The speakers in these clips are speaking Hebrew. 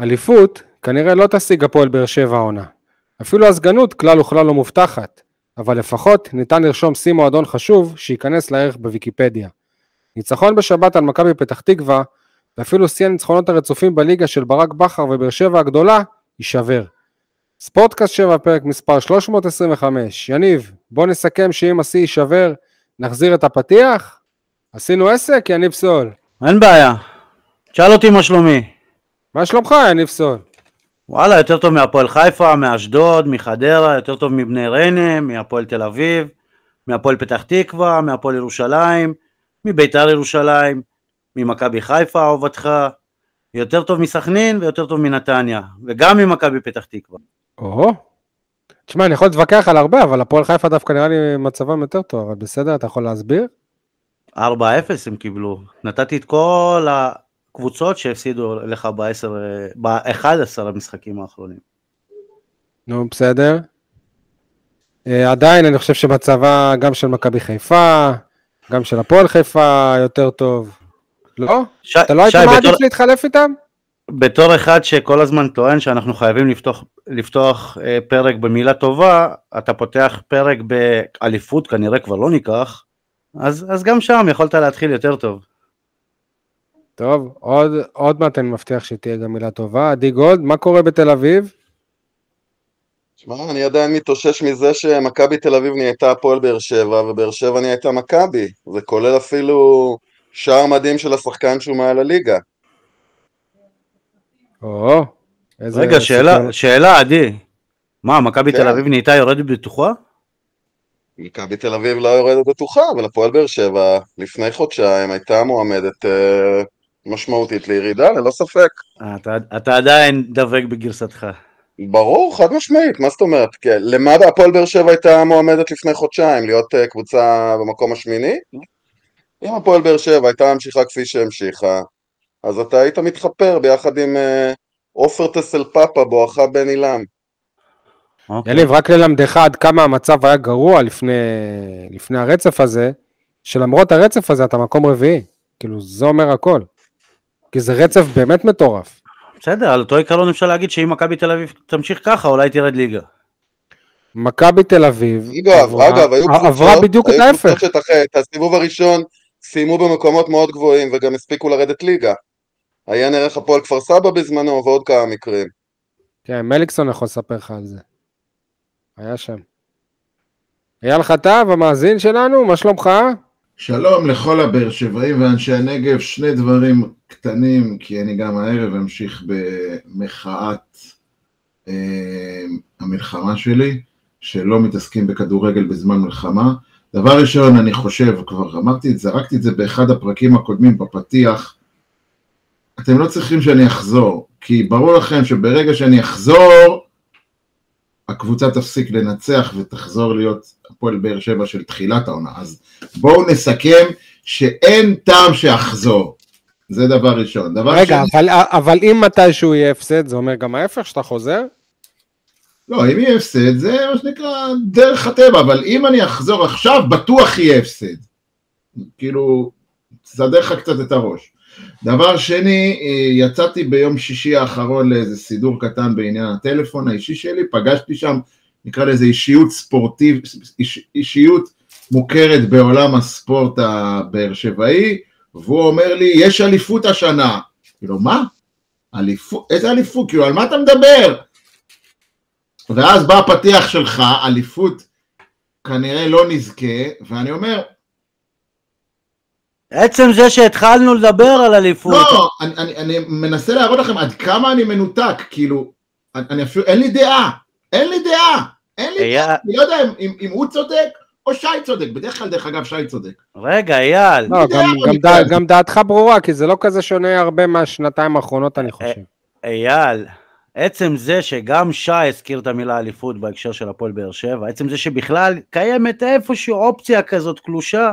אליפות כנראה לא תשיג הפועל באר שבע העונה. אפילו הסגנות כלל וכלל לא מובטחת, אבל לפחות ניתן לרשום שיא מועדון חשוב שייכנס לערך בוויקיפדיה. ניצחון בשבת על מכבי פתח תקווה, ואפילו שיא הניצחונות הרצופים בליגה של ברק בכר ובאר שבע הגדולה, יישבר. ספורטקאסט 7 פרק מספר 325. יניב, בוא נסכם שאם השיא יישבר, נחזיר את הפתיח? עשינו עסק, יניב סול. אין בעיה. תשאל אותי מה שלומי. מה שלומך, יניב סול? וואלה, יותר טוב מהפועל חיפה, מאשדוד, מחדרה, יותר טוב מבני ריינה, מהפועל תל אביב, מהפועל פתח תקווה, מהפועל ירושלים, מביתר ירושלים, ממכבי חיפה, אהובתך, יותר טוב מסכנין ויותר טוב מנתניה, וגם ממכבי פתח תקווה. או, תשמע, אני יכול להתווכח על הרבה, אבל הפועל חיפה דווקא נראה לי מצבם יותר טוב, אבל בסדר, אתה יכול להסביר? 4-0 הם קיבלו. נתתי את כל הקבוצות שהפסידו לך ב-11 המשחקים האחרונים. נו, בסדר. אה, עדיין אני חושב שמצבה גם של מכבי חיפה, גם של הפועל חיפה יותר טוב. לא? ש... אתה לא היית מעדיף בתור... להתחלף איתם? בתור אחד שכל הזמן טוען שאנחנו חייבים לפתוח, לפתוח אה, פרק במילה טובה, אתה פותח פרק באליפות, כנראה כבר לא ניקח, אז, אז גם שם יכולת להתחיל יותר טוב. טוב, עוד, עוד מעט אני מבטיח שתהיה גם מילה טובה. עדי גולד, מה קורה בתל אביב? שמע, אני עדיין מתאושש מזה שמכבי תל אביב נהייתה הפועל באר שבע, ובאר שבע נהייתה מכבי. זה כולל אפילו שער מדהים של השחקן שהוא מעל הליגה. או, איזה... רגע, שאלה, שאלה, עדי. מה, מכבי כן. תל אביב נהייתה יורדת בטוחה? מכבי תל אביב לא יורדת בטוחה, אבל הפועל באר שבע לפני חודשיים הייתה מועמדת אה, משמעותית לירידה, ללא ספק. אתה, אתה עדיין דבק בגרסתך. ברור, חד משמעית, מה זאת אומרת? כן, למה הפועל באר שבע הייתה מועמדת לפני חודשיים? להיות uh, קבוצה במקום השמיני? אם הפועל באר שבע הייתה ממשיכה כפי שהמשיכה, אז אתה היית מתחפר ביחד עם אה, עופר uh, טסל פאפה בואכה בן עילם. אוקיי. יניב, רק ללמדך עד כמה המצב היה גרוע לפני, לפני הרצף הזה, שלמרות הרצף הזה אתה מקום רביעי. כאילו, זה אומר הכל. כי זה רצף באמת מטורף. בסדר, על אותו עיקרון אפשר להגיד שאם מכבי תל אביב תמשיך ככה, אולי תרד ליגה. מכבי תל אביב אגב, אגב, היו קבוצות, עברה בדיוק את ההפך. את הסיבוב הראשון סיימו במקומות מאוד גבוהים וגם הספיקו לרדת ליגה. היה נערך הפועל כפר סבא בזמנו ועוד כמה מקרים. כן, מליקסון יכול לספר לך על זה. היה שם. אייל חטב, המאזין שלנו, מה שלומך? שלום לכל הבאר שבעים ואנשי הנגב, שני דברים קטנים, כי אני גם הערב אמשיך במחאת אה, המלחמה שלי, שלא מתעסקים בכדורגל בזמן מלחמה. דבר ראשון, אני חושב, כבר אמרתי את זה, זרקתי את זה באחד הפרקים הקודמים בפתיח, אתם לא צריכים שאני אחזור, כי ברור לכם שברגע שאני אחזור, הקבוצה תפסיק לנצח ותחזור להיות הפועל באר שבע של תחילת העונה. אז בואו נסכם שאין טעם שאחזור. זה דבר ראשון. דבר רגע, שני... אבל, אבל אם מתישהו יהיה הפסד, זה אומר גם ההפך, שאתה חוזר? לא, אם יהיה הפסד, זה מה שנקרא דרך הטבע, אבל אם אני אחזור עכשיו, בטוח יהיה הפסד. כאילו, תסדר לך קצת את הראש. דבר שני, אה, יצאתי ביום שישי האחרון לאיזה סידור קטן בעניין הטלפון האישי שלי, פגשתי שם, נקרא לזה אישיות ספורטיב, איש, אישיות מוכרת בעולם הספורט הבאר שבעי, והוא אומר לי, יש אליפות השנה. כאילו, מה? אליפות? איזה אליפות? כאילו, על מה אתה מדבר? ואז בא הפתיח שלך, אליפות כנראה לא נזכה, ואני אומר, עצם זה שהתחלנו לדבר על אליפות. לא, אני, אני, אני מנסה להראות לכם עד כמה אני מנותק, כאילו, אני אפילו, אין לי דעה, אין לי דעה, אין לי היה... דעה, אני לא יודע אם, אם, אם הוא צודק או שי צודק, בדרך כלל דרך אגב שי צודק. רגע, אייל. לא, גם, גם, דע, גם דעתך ברורה, כי זה לא כזה שונה הרבה מהשנתיים האחרונות, אני חושב. אייל, עצם זה שגם שי הזכיר את המילה אליפות בהקשר של הפועל באר שבע, עצם זה שבכלל קיימת איפושהי אופציה כזאת קלושה,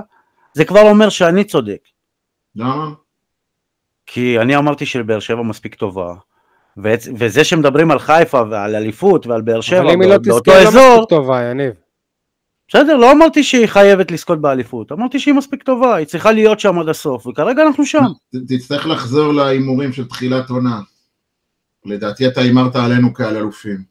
זה כבר אומר שאני צודק. למה? כי אני אמרתי שבאר שבע מספיק טובה, וזה שמדברים על חיפה ועל אליפות ועל באר שבע באותו אזור... אבל אם היא לא תזכה, לא מספיק טובה, יניב. בסדר, לא אמרתי שהיא חייבת לזכות באליפות, אמרתי שהיא מספיק טובה, היא צריכה להיות שם עד הסוף, וכרגע אנחנו שם. תצטרך לחזור להימורים של תחילת עונה. לדעתי אתה הימרת עלינו כעל אלופים.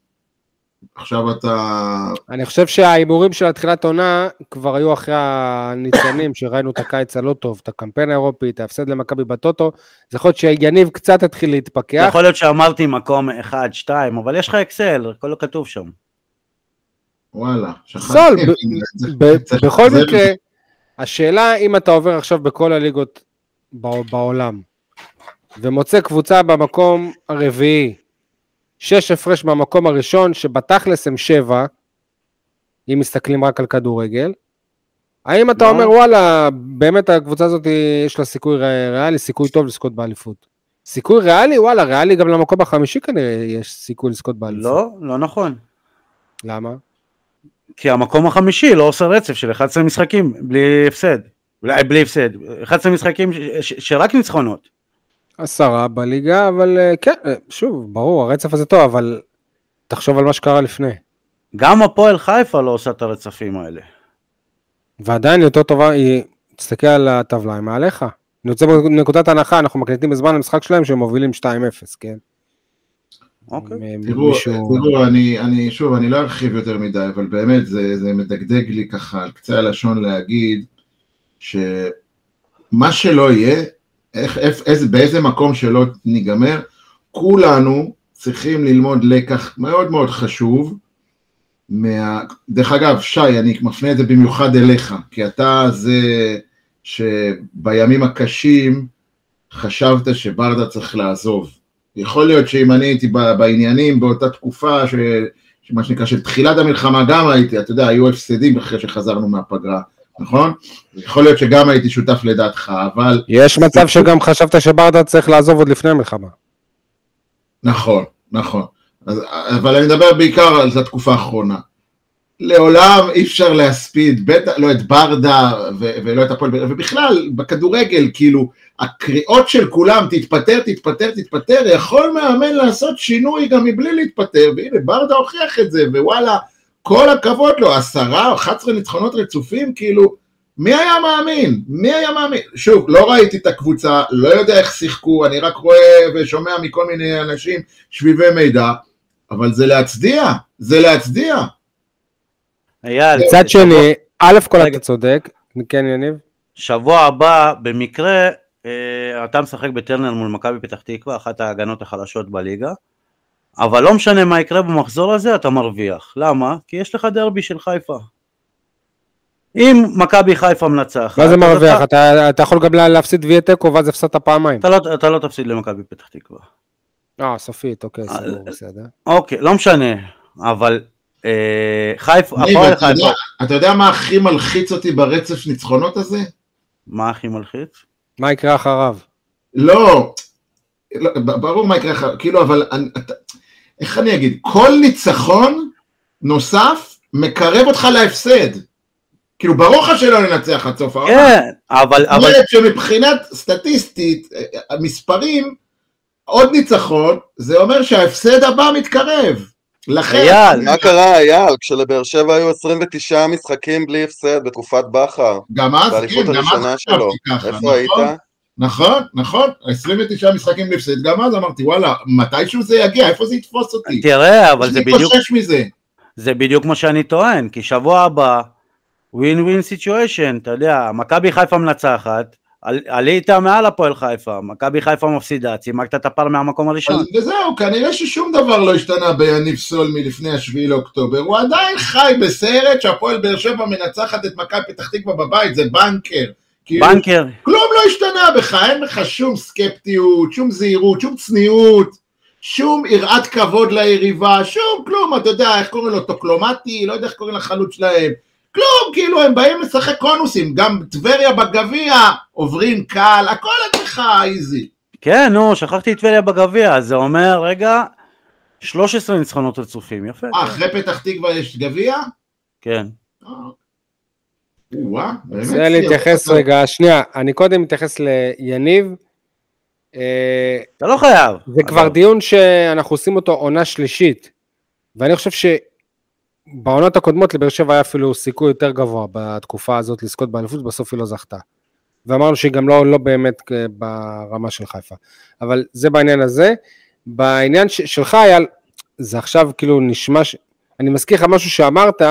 עכשיו אתה... אני חושב שההימורים של התחילת עונה כבר היו אחרי הניצנים, שראינו את הקיץ הלא טוב, את הקמפיין האירופי, את ההפסד למכבי בטוטו, זה יכול להיות שיניב קצת התחיל להתפכח. יכול להיות שאמרתי מקום 1, 2, אבל יש לך אקסל, הכל כתוב שם. וואלה, סול, בכל מקרה, השאלה אם אתה עובר עכשיו בכל הליגות בעולם, ומוצא קבוצה במקום הרביעי, שש הפרש מהמקום הראשון, שבתכלס הם שבע, אם מסתכלים רק על כדורגל. האם אתה אומר, וואלה, באמת הקבוצה הזאת יש לה סיכוי ריאלי, סיכוי טוב לזכות באליפות? סיכוי ריאלי? וואלה, ריאלי גם למקום החמישי כנראה יש סיכוי לזכות באליפות. לא, לא נכון. למה? כי המקום החמישי לא עושה רצף של 11 משחקים בלי הפסד. אולי בלי הפסד. 11 משחקים שרק ניצחונות. עשרה בליגה, אבל אה, כן, אה, שוב, ברור, הרצף הזה טוב, אבל תחשוב על מה שקרה לפני. גם הפועל חיפה לא עושה את הרצפים האלה. ועדיין יותר טובה, היא, תסתכל על הטבלה, היא מעליך. אני רוצה בנקודת הנחה, אנחנו מקליטים בזמן המשחק שלהם שהם מובילים 2-0, כן? אוקיי. תראו, מישהו... תראו אני, אני, שוב, אני לא ארחיב יותר מדי, אבל באמת זה, זה מדגדג לי ככה על קצה הלשון להגיד שמה שלא יהיה, איך, איזה, באיזה מקום שלא ניגמר, כולנו צריכים ללמוד לקח מאוד מאוד חשוב. מה... דרך אגב, שי, אני מפנה את זה במיוחד אליך, כי אתה זה שבימים הקשים חשבת שברדה צריך לעזוב. יכול להיות שאם אני הייתי בעניינים באותה תקופה, ש... מה שנקרא, של תחילת המלחמה גם הייתי, אתה יודע, היו הפסדים אחרי שחזרנו מהפגרה. נכון? יכול להיות שגם הייתי שותף לדעתך, אבל... יש מצב שגם חשבת שברדה צריך לעזוב עוד לפני המלחמה. נכון, נכון. אז, אבל אני מדבר בעיקר על התקופה האחרונה. לעולם אי אפשר להספיד, בטח לא את ברדה ו- ולא את הפועל, ובכלל, בכדורגל, כאילו, הקריאות של כולם, תתפטר, תתפטר, תתפטר, יכול מאמן לעשות שינוי גם מבלי להתפטר, והנה ברדה הוכיח את זה, ווואלה, כל הכבוד לו, עשרה, אחת עשרה ניצחונות רצופים, כאילו, מי היה מאמין? מי היה מאמין? שוב, לא ראיתי את הקבוצה, לא יודע איך שיחקו, אני רק רואה ושומע מכל מיני אנשים שביבי מידע, אבל זה להצדיע, זה להצדיע. אייל, מצד שני, א' כל אתה צודק, כן יניב? שבוע הבא, במקרה, אה, אתה משחק בטרנר מול מכבי פתח תקווה, אחת ההגנות החלשות בליגה. אבל לא משנה מה יקרה במחזור הזה, אתה מרוויח. למה? כי יש לך דרבי של חיפה. אם מכבי חיפה מנצחת... מה זה מרוויח? אתה, אתה, אתה יכול גם להפסיד ויה תיקו ואז הפסדת פעמיים. אתה לא, אתה לא תפסיד למכבי פתח תקווה. אה, סופית, אוקיי, אה, סגור, בסדר. אוקיי, לא משנה, אבל אה, חיפה, הפועל חיפה... אתה יודע מה הכי מלחיץ אותי ברצף ניצחונות הזה? מה הכי מלחיץ? מה יקרה אחריו? לא, לא ברור מה יקרה כאילו, אבל אני, אתה, איך אני אגיד, כל ניצחון נוסף מקרב אותך להפסד. כאילו ברור לך שלא ננצח עד סוף העונה. כן, אבל... זאת אומרת שמבחינת סטטיסטית, המספרים, עוד ניצחון, זה אומר שההפסד הבא מתקרב. לכן... אייל. מה קרה אייל? כשלבאר שבע היו 29 משחקים בלי הפסד בתקופת בכר. גם אז, כן, גם אז חשבתי ככה. איפה נכון? היית? נכון, נכון, 29 משחקים בהפסד, גם אז אמרתי וואלה, מתישהו זה יגיע, איפה זה יתפוס אותי? תראה, אבל זה בדיוק... מזה. זה בדיוק מה שאני טוען, כי שבוע הבא, win win situation, אתה יודע, מכבי חיפה מנצחת, עלית מעל הפועל חיפה, מכבי חיפה מפסידה, צימקת את הפער מהמקום הראשון. וזהו, כנראה ששום דבר לא השתנה ביניב סול מלפני השביעי לאוקטובר, הוא עדיין חי בסרט שהפועל באר שבע מנצחת את מכבי פתח תקווה בבית, זה בנקר. כאילו, בנקר. כלום לא השתנה בך, אין לך שום סקפטיות, שום זהירות, שום צניעות, שום יראת כבוד ליריבה, שום כלום, אתה יודע, איך קוראים לו, טוקלומטי, לא יודע איך קוראים לחלוץ שלהם, כלום, כאילו הם באים לשחק קונוסים, גם טבריה בגביע, עוברים קל, הכל אצלך איזי. כן, נו, שכחתי את טבריה בגביע, זה אומר, רגע, 13 ניצחונות רצופים, יפה. אה, אחרי פתח תקווה יש גביע? כן. אה, רוצה להתייחס רגע, שנייה, אני קודם מתייחס ליניב. אה, אתה לא חייב. זה כבר דיון שאנחנו עושים אותו עונה שלישית, ואני חושב שבעונות הקודמות לבאר שבע היה אפילו סיכוי יותר גבוה בתקופה הזאת לזכות באליפות, בסוף היא לא זכתה. ואמרנו שהיא גם לא, לא באמת ברמה של חיפה. אבל זה בעניין הזה. בעניין ש- שלך, אייל, זה עכשיו כאילו נשמע, ש... אני מזכיר לך משהו שאמרת,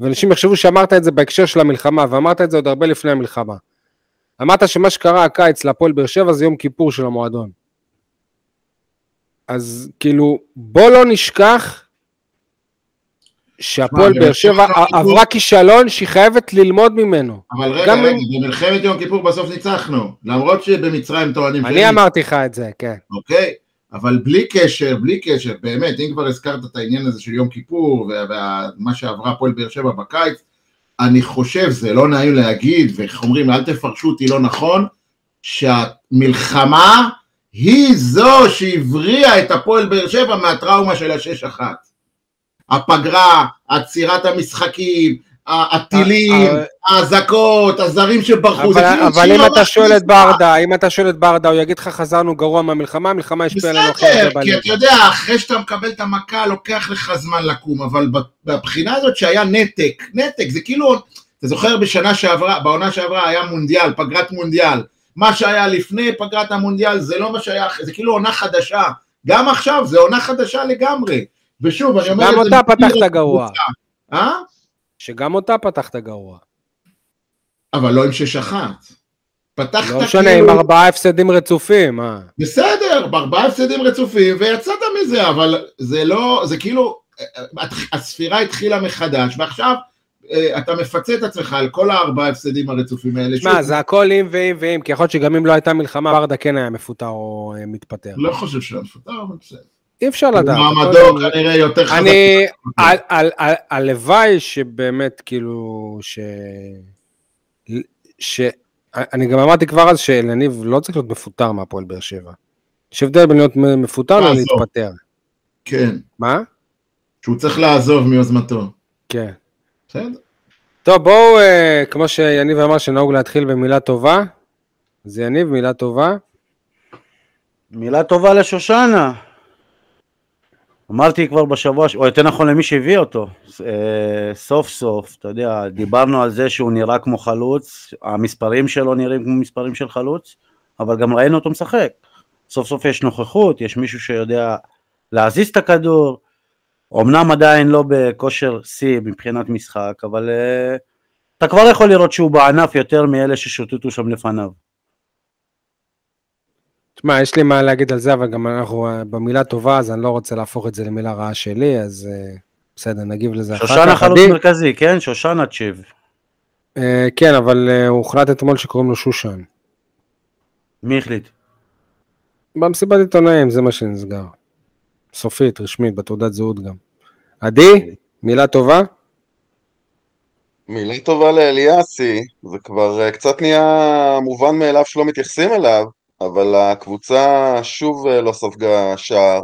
ואנשים יחשבו שאמרת את זה בהקשר של המלחמה, ואמרת את זה עוד הרבה לפני המלחמה. אמרת שמה שקרה הקיץ להפועל באר שבע זה יום כיפור של המועדון. אז כאילו, בוא לא נשכח שהפועל באר שבע. עברה כישלון שהיא חייבת ללמוד ממנו. אבל רגע, רגע, אם- במלחמת יום כיפור בסוף ניצחנו, למרות שבמצרים טוענים אני אמרתי לך את זה, כן. אוקיי? אבל בלי קשר, בלי קשר, באמת, אם כבר הזכרת את העניין הזה של יום כיפור ומה שעברה הפועל באר שבע בקיץ, אני חושב, זה לא נעים להגיד, ואיך אומרים, אל תפרשו אותי לא נכון, שהמלחמה היא זו שהבריאה את הפועל באר שבע מהטראומה של השש אחת. הפגרה, עצירת המשחקים, הטילים, האזעקות, הזרים שברחו, זה אבל, כאילו אבל אם אתה שואל את. ברדה, אם אתה שואל את ברדה, הוא יגיד לך חזרנו גרוע מהמלחמה, המלחמה השפיעה עלינו הכי הרבה בסדר, כי. אתה יודע, אחרי שאתה מקבל את המכה, לוקח לך זמן לקום, אבל בבחינה הזאת שהיה נתק, נתק, זה כאילו, אתה זוכר בשנה שעברה, בעונה שעברה היה מונדיאל, פגרת מונדיאל, מה שהיה לפני פגרת המונדיאל זה לא מה שהיה, אחרי, זה כאילו עונה חדשה, גם עכשיו זה עונה חדשה לגמרי, ושוב, אני אומר גם את זה... אותה מכיר פתחת גרוע. אה? שגם אותה פתחת גרוע. אבל לא עם שש אחת. פתחת לא משנה, כאילו- עם ארבעה הפסדים רצופים, אה. בסדר, בארבעה הפסדים רצופים, ויצאת מזה, אבל זה לא, זה כאילו, הספירה התחילה מחדש, ועכשיו אה, אתה מפצה את עצמך על כל הארבעה הפסדים הרצופים האלה. שמע, זה הכל אם ואם ואם, כי יכול להיות שגם אם לא הייתה מלחמה, ברדה כן היה מפוטר או אה, מתפטר. לא חושב שהוא מפוטר, אבל בסדר. אי אפשר לדעת. מעמדו כנראה יותר חזק. אני, על- על- על- הלוואי שבאמת, כאילו, ש... ש... אני גם אמרתי כבר אז שלניב לא צריך להיות מפוטר מהפועל באר שבע. יש הבדל בין להיות מפוטר לעזוב. ללהתפטר. כן, מה? שהוא צריך לעזוב מיוזמתו. כן. בסדר. טוב, בואו, אה, כמו שיניב אמר שנהוג להתחיל במילה טובה, אז יניב, מילה טובה. מילה טובה לשושנה. אמרתי כבר בשבוע, או יותר נכון למי שהביא אותו, אה, סוף סוף, אתה יודע, דיברנו על זה שהוא נראה כמו חלוץ, המספרים שלו נראים כמו מספרים של חלוץ, אבל גם ראינו אותו משחק. סוף סוף יש נוכחות, יש מישהו שיודע להזיז את הכדור, אמנם עדיין לא בכושר שיא מבחינת משחק, אבל אה, אתה כבר יכול לראות שהוא בענף יותר מאלה ששוטטו שם לפניו. תשמע, יש לי מה להגיד על זה, אבל גם אנחנו אה, במילה טובה, אז אני לא רוצה להפוך את זה למילה רעה שלי, אז אה, בסדר, נגיב לזה אחר כך. שושנה חלוץ? מרכזי, כן? שושנה תשיב. אה, כן, אבל אה, הוחלט אתמול שקוראים לו שושן. מי החליט? במסיבת עיתונאים, זה מה שנסגר. סופית, רשמית, בתעודת זהות גם. עדי, מילה טובה? מילה טובה לאליאסי, זה כבר אה, קצת נהיה מובן מאליו שלא מתייחסים אליו, אבל הקבוצה שוב אה, לא ספגה שער.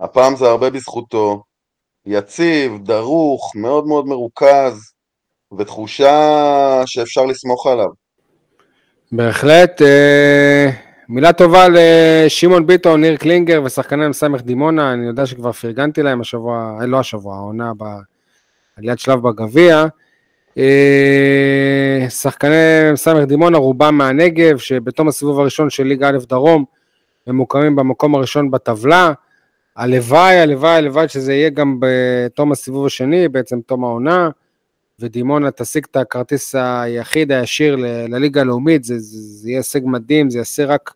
הפעם זה הרבה בזכותו. יציב, דרוך, מאוד מאוד מרוכז, ותחושה שאפשר לסמוך עליו. בהחלט. אה, מילה טובה לשמעון ביטון, ניר קלינגר ושחקני מ"ס דימונה, אני יודע שכבר פרגנתי להם השבוע, אה, לא השבוע, העונה בעליית שלב בגביע. אה, שחקני מ"ס דימונה, רובם מהנגב, שבתום הסיבוב הראשון של ליגה א' דרום, ממוקמים במקום הראשון בטבלה. הלוואי, הלוואי, הלוואי שזה יהיה גם בתום הסיבוב השני, בעצם תום העונה, ודימונה תשיג את הכרטיס היחיד הישיר ל- לליגה הלאומית, זה, זה, זה יהיה הישג מדהים, זה יעשה רק,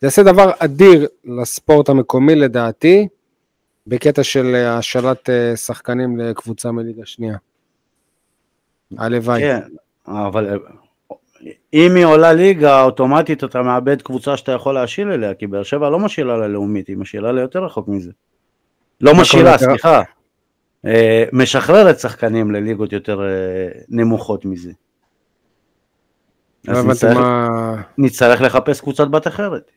זה יעשה דבר אדיר לספורט המקומי לדעתי, בקטע של השאלת אה, שחקנים לקבוצה מליגה שנייה. הלוואי. כן, אבל אה, אם היא עולה ליגה, אוטומטית אתה מאבד קבוצה שאתה יכול להשיל אליה, כי באר שבע לא משאילה ללאומית, היא משאילה ליותר רחוק מזה. לא מה משאילה? סליחה. אה, משחררת שחקנים לליגות יותר אה, נמוכות מזה. אז נצטרך- מה... נצטרך לחפש קבוצת בת אחרת.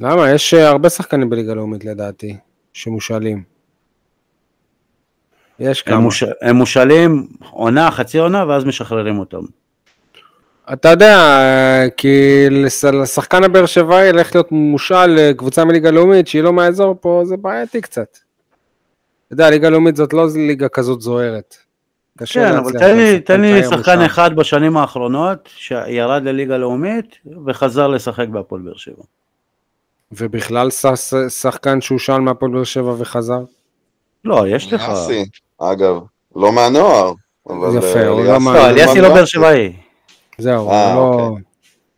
למה? יש הרבה שחקנים בליגה הלאומית לדעתי, שמושאלים. יש הם כמה. מוש- הם מושאלים עונה, חצי עונה, ואז משחררים אותם. אתה יודע, כי לש- לשחקן הבאר שבעי ילך להיות מושאל לקבוצה מליגה לאומית שהיא לא מהאזור פה, זה בעייתי קצת. אתה יודע, ליגה לאומית זאת לא ליגה כזאת זוהרת. כן, אבל תן לי, תן לי שחקן. אחד בשנים האחרונות שירד לליגה לאומית וחזר לשחק בהפועל באר שבע. ובכלל שחקן שהושאל מהפועל באר שבע וחזר? לא, יש לך... אגב, לא מהנוער. אבל, יפה, אה, הוא אליאסי- לא מה- לא, אליאסי לא באר שבעי. זהו, אה, לא... אוקיי.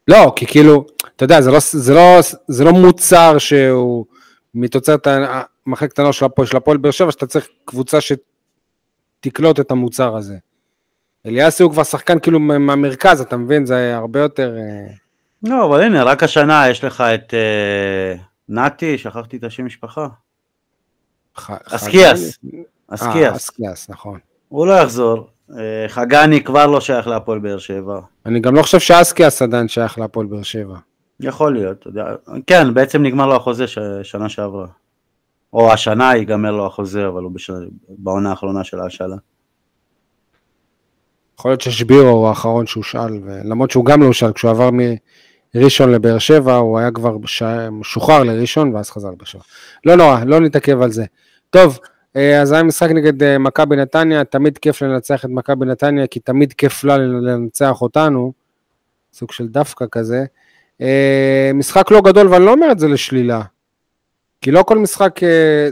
לא, כי כאילו, אתה יודע, זה לא, זה לא, זה לא מוצר שהוא מתוצרת מחלקת הנוער של הפועל, של הפועל באר שבע, שאתה צריך קבוצה שתקלוט את המוצר הזה. אליאסי הוא כבר שחקן כאילו מה- מהמרכז, אתה מבין? זה הרבה יותר... אה, לא, אבל הנה, רק השנה יש לך את אה, נתי, שכחתי את השם משפחה. אסקיאס. חגני? אה, אסקיאס. אסקיאס, נכון. הוא לא יחזור. אה, חגני כבר לא שייך להפועל באר שבע. אני גם לא חושב שאסקיאס עדיין שייך להפועל באר שבע. יכול להיות. כן, בעצם נגמר לו החוזה ש... שנה שעברה. או השנה ייגמר לו החוזה, אבל הוא בש... בעונה האחרונה של ההשאלה. יכול להיות ששבירו הוא האחרון שהושאל, למרות שהוא גם לא הושאל, כשהוא עבר מראשון לבאר שבע, הוא היה כבר. משוחרר לראשון ואז חזר לבאר שבע. לא נורא, לא נתעכב על זה. טוב, אז היה משחק נגד אה, מכבי נתניה, תמיד כיף לנצח את מכבי נתניה, כי תמיד כיף לה לנצח אותנו, סוג של דווקא כזה. אה, משחק לא גדול, ואני לא אומר את זה לשלילה, כי לא כל משחק אה,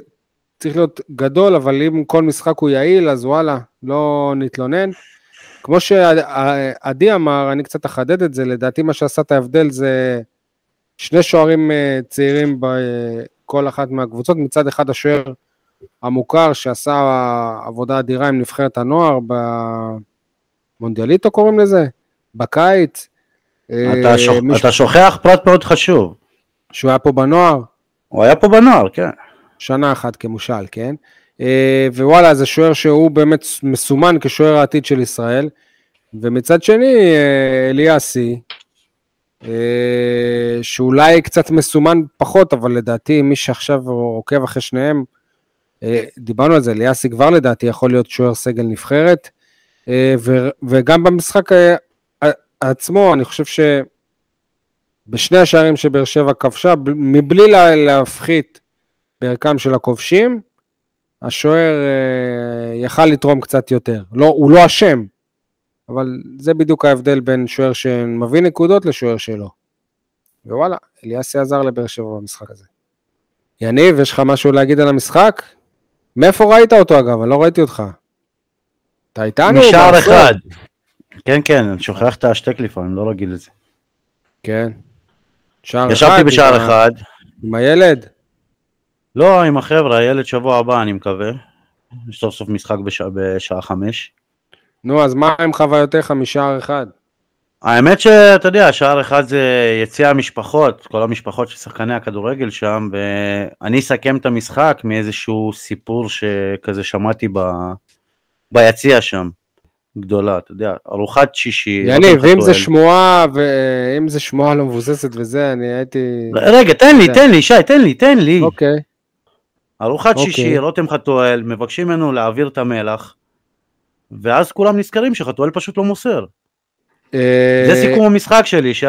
צריך להיות גדול, אבל אם כל משחק הוא יעיל, אז וואלה, לא נתלונן. כמו שעדי אמר, אני קצת אחדד את זה, לדעתי מה שעשה את ההבדל זה שני שוערים אה, צעירים בכל אחת מהקבוצות, מצד אחד השוער המוכר שעשה עבודה אדירה עם נבחרת הנוער במונדיאליטו קוראים לזה, בקיץ. אתה, אה, שוכ... מישהו אתה שוכח פרט מאוד חשוב. שהוא היה פה בנוער, הוא היה פה בנוער, כן. שנה אחת כמושל, כן? אה, ווואלה, זה שוער שהוא באמת מסומן כשוער העתיד של ישראל. ומצד שני, אה, אליאסי, שאולי קצת מסומן פחות, אבל לדעתי מי שעכשיו עוקב אחרי שניהם, דיברנו על זה, אליאסי כבר לדעתי יכול להיות שוער סגל נבחרת, אה, וגם במשחק אה, עצמו, אני חושב שבשני השערים שבאר שבע כבשה, מבלי לה- להפחית בערכם של הכובשים, השוער אה, יכל לתרום קצת יותר. לא, הוא לא אשם, אבל זה בדיוק ההבדל בין שוער שמביא נקודות לשוער שלו. ווואלה, אליאסי עזר לבאר שבע במשחק הזה. יניב, יש לך משהו להגיד על המשחק? מאיפה ראית אותו אגב? אני לא ראיתי אותך. אתה איתנו? משער? אחד. כן, כן, אני שוכח את ההשתק לפעמים, לא רגיל לזה. כן. שער ישבתי אחד, בשער עם אחד. עם הילד? לא, עם החבר'ה, הילד שבוע הבא, אני מקווה. יש סוף סוף משחק בשע- בשעה חמש. נו, אז מה עם חוויותיך משער אחד? האמת שאתה יודע, שער אחד זה יציע המשפחות, כל המשפחות של שחקני הכדורגל שם, ואני אסכם את המשחק מאיזשהו סיפור שכזה שמעתי ב... ביציע שם, גדולה, אתה יודע, ארוחת שישי. יניב, אם זה. שמועה, ואם זה שמועה לא מבוססת וזה, אני הייתי... רגע, תן לי. תן לי, שי, תן לי, תן לי. אוקיי. ארוחת אוקיי. שישי, רותם חתואל, מבקשים ממנו להעביר את המלח, ואז כולם נזכרים שחתואל פשוט לא מוסר. אה, זה סיכום המשחק שלי, שי.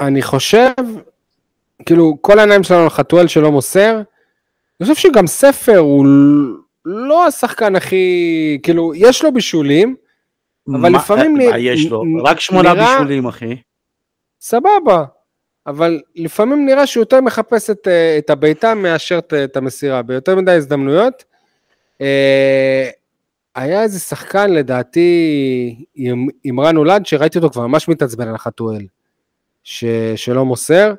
אני חושב, כאילו, כל העיניים שלנו על חתואל שלא מוסר, אני חושב שגם ספר הוא לא השחקן הכי, כאילו, יש לו בישולים, אבל מה- לפעמים מה נ- יש לו? רק שמונה נראה- בישולים, אחי. סבבה, אבל לפעמים נראה שהוא יותר מחפש את, אה, את הבעיטה מאשר את, את המסירה, ביותר מדי הזדמנויות. היה איזה שחקן, לדעתי, עם- עמרן נולד, שראיתי אותו כבר ממש מתעצבן על החתואל, ש, שלא מוסר.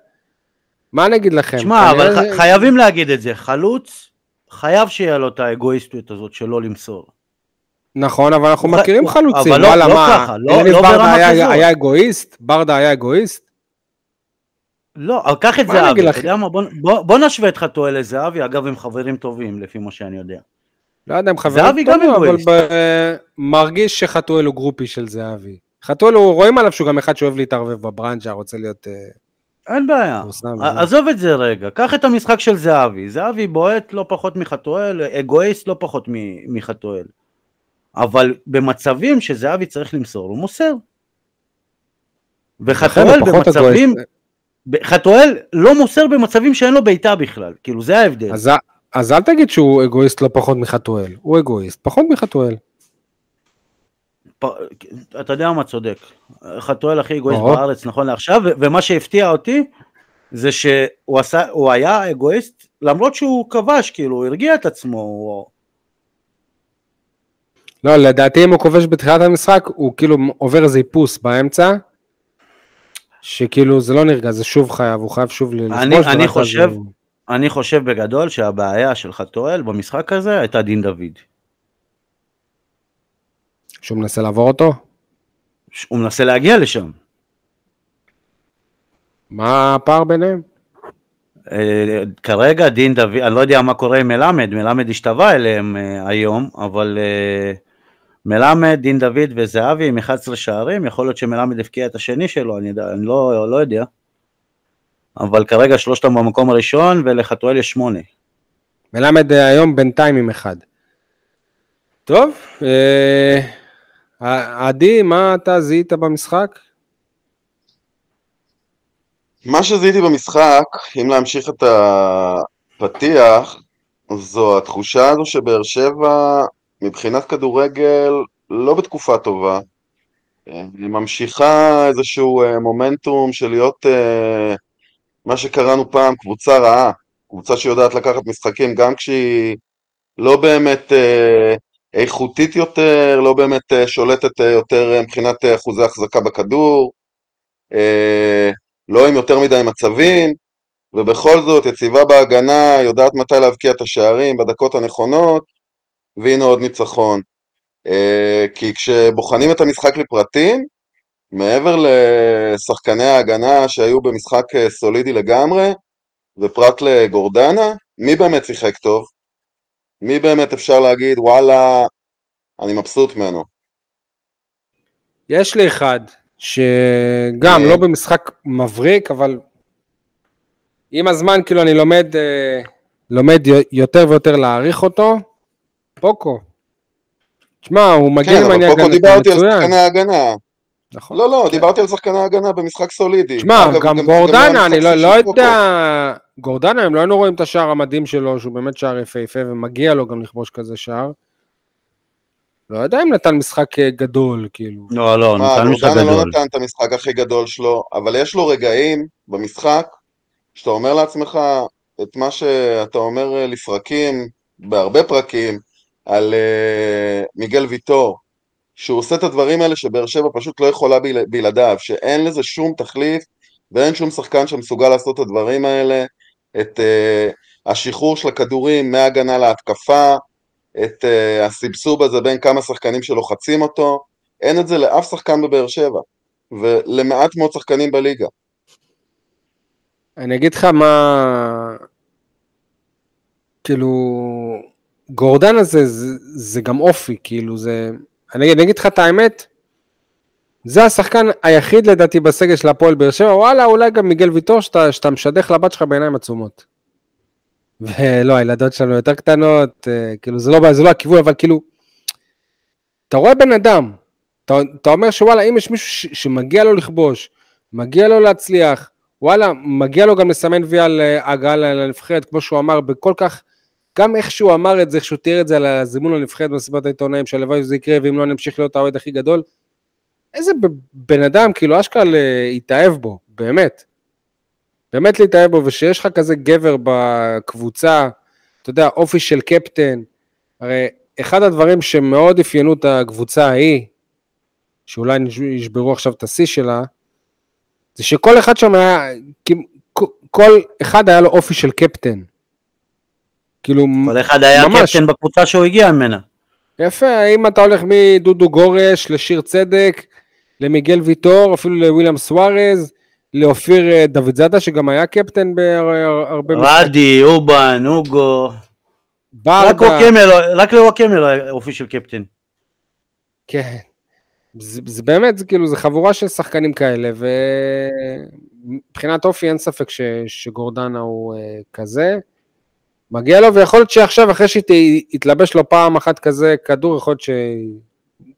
מה אני אגיד לכם? שמע, אבל ח- חייבים להגיד את זה, חלוץ, חייב שיהיה לו את האגואיסטיות הזאת שלא למסור. נכון, אבל אנחנו מכירים חלוצים, אבל לא- לא מה, ככה, לא- לא ברדה ברמה היה, כזאת. היה אגואיסט? ברדה היה אגואיסט? לא, אבל קח את זהבי, אתה? יודע מה, בוא- בוא בוא נשווה את חתואל לזהבי, אגב הם חברים טובים לפי מה שאני יודע. לא יודע אם חברים טובים, אבל. ב- מרגיש שחתואל הוא גרופי של זהבי. חתואל, הוא- רואים עליו שהוא גם אחד שאוהב להתערבב בברנז'ה, רוצה להיות... אה, אין בעיה. זה. עזוב את זה רגע, קח את המשחק של זהבי, זהבי בועט לא פחות מחתואל, אגואיסט לא פחות מחתואל. אבל במצבים שזהבי צריך למסור, הוא מוסר. וחתואל במצבים, חתואל לא מוסר במצבים שאין לו בעיטה בכלל, כאילו זה ההבדל. אז, אז אל תגיד שהוא אגואיסט לא פחות מחתואל, הוא אגואיסט, פחות מחתואל. פ... אתה יודע מה צודק. חתואל הכי אגואיסט ברור. בארץ נכון לעכשיו, ו- ומה שהפתיע אותי, זה שהוא עשה, הוא היה אגואיסט למרות שהוא כבש, כאילו, הוא הרגיע את עצמו. הוא... לא, לדעתי אם הוא כובש בתחילת המשחק, הוא כאילו עובר איזה איפוס באמצע, שכאילו זה לא נרגע, זה שוב חייב, הוא חייב שוב לכבוש. אני, אני חושב, הוא- אני חושב בגדול שהבעיה של חתואל במשחק הזה הייתה דין דוד. שהוא מנסה לעבור אותו? הוא מנסה להגיע לשם. מה הפער ביניהם? אה, כרגע דין דוד, אני לא יודע מה קורה עם מלמד, מלמד השתווה אליהם אה, היום, אבל אה, מלמד, דין דוד וזהבי עם 11 שערים, יכול להיות שמלמד הבקיע את השני שלו, אני, אני לא, לא יודע. אבל כרגע שלושתם במקום הראשון ולחתואל יש שמונה. מלמד אה, היום בינתיים עם אחד. טוב, אה, עדי, מה אתה זיהית במשחק? מה שזיהיתי במשחק, אם להמשיך את הפתיח, זו התחושה הזו שבאר שבע מבחינת כדורגל לא בתקופה טובה. אה, היא ממשיכה איזשהו אה, מומנטום של להיות אה, מה שקראנו פעם קבוצה רעה, קבוצה שיודעת לקחת משחקים גם כשהיא לא באמת אה, איכותית יותר, לא באמת אה, שולטת אה, יותר אה, מבחינת אה, אחוזי החזקה בכדור, אה, לא עם יותר מדי מצבים, ובכל זאת יציבה בהגנה, יודעת מתי להבקיע את השערים בדקות הנכונות, והנה עוד ניצחון. אה, כי כשבוחנים את המשחק לפרטים, מעבר לשחקני ההגנה שהיו במשחק אה, סולידי לגמרי, ופרט לגורדנה, מי באמת שיחק טוב? מי באמת אפשר להגיד, וואלה, אני מבסוט ממנו? יש לי אחד, שגם. לא במשחק מבריק, אבל עם הזמן כאילו אני לומד, אה, לומד יותר ויותר להעריך אותו, פוקו. תשמע, הוא מגיע כן, עם אבל אני פה הגנתי דיברתי על מצוין. שחקני ההגנה. נכון. לא, לא, דיברתי על שחקני ההגנה במשחק סולידי. אגב, גם היה גורדנה, אני לא לא. יודע, גורדנה, אם לא היינו רואים את השער המדהים שלו, שהוא באמת שער יפהפה, ומגיע לו גם לכבוש כזה שער. לא יודע אם נתן משחק אה, גדול, כאילו. לא, לא, נתן משחק גורדנה לא גדול. נתן את המשחק הכי גדול שלו, אבל יש לו רגעים במשחק שאתה אומר לעצמך את מה שאתה אומר אה, לפרקים, בהרבה פרקים, על uh, מיגל ויטור, שהוא עושה את הדברים האלה שבאר שבע פשוט לא יכולה בל, בלעדיו, שאין לזה שום תחליף ואין שום שחקן שמסוגל לעשות את הדברים האלה, את uh, השחרור של הכדורים מהגנה להתקפה, את uh, הסבסוב הזה בין כמה שחקנים שלוחצים אותו, אין את זה לאף שחקן בבאר שבע, ולמעט מאוד שחקנים בליגה. אני אגיד לך מה... כאילו, גורדן הזה זה, זה גם אופי, כאילו זה... אני, אגיד לך את האמת, זה השחקן היחיד לדעתי בסגל של הפועל באר שבע, וואלה, אולי גם מיגל ויטור, שאתה, שאתה משדך לבת שלך בעיניים עצומות. ולא, הילדות שלנו יותר קטנות, אה, כאילו זה לא, זה לא הכיוון, אבל כאילו, אתה רואה בן אדם, אתה, אתה אומר שוואלה, אם יש מישהו ש, שמגיע לו לכבוש, מגיע לו להצליח, וואלה, מגיע לו גם לסמן וי על אה, הגעה לנבחרת, כמו שהוא אמר, בכל כך, גם איך שהוא אמר את זה, איך שהוא תיאר את זה על הזימון לנבחרת במסיבת העיתונאים, שהלוואי שזה יקרה, ואם לא נמשיך להיות האוהד הכי גדול. איזה בן אדם, כאילו, אשכרה אה, התאהב בו, באמת. באמת להתאהב בו, ושיש לך כזה גבר בקבוצה, אתה יודע, אופי של קפטן. הרי אחד הדברים שמאוד אפיינו את הקבוצה ההיא, שאולי ישברו עכשיו את השיא שלה, זה שכל אחד שם היה, כל אחד היה לו אופי של קפטן. כאילו, כל אחד היה ממש. קפטן בקבוצה שהוא הגיע ממנה. יפה, אם אתה הולך מדודו גורש לשיר צדק, למיגל ויטור, אפילו לוויליאם סוארז, לאופיר אה, דוד זאדה, שגם היה קפטן בהרבה רדי, אובן, אוגו. ברדה. רק לוואקמה היה אופי של קפטן. כן. זה, זה באמת, זה כאילו, זה חבורה של שחקנים כאלה, ומבחינת אופי אין ספק ש, שגורדנה הוא uh, כזה. מגיע לו, ויכול להיות שעכשיו, אחרי שיתלבש לו פעם אחת כזה כדור, יכול להיות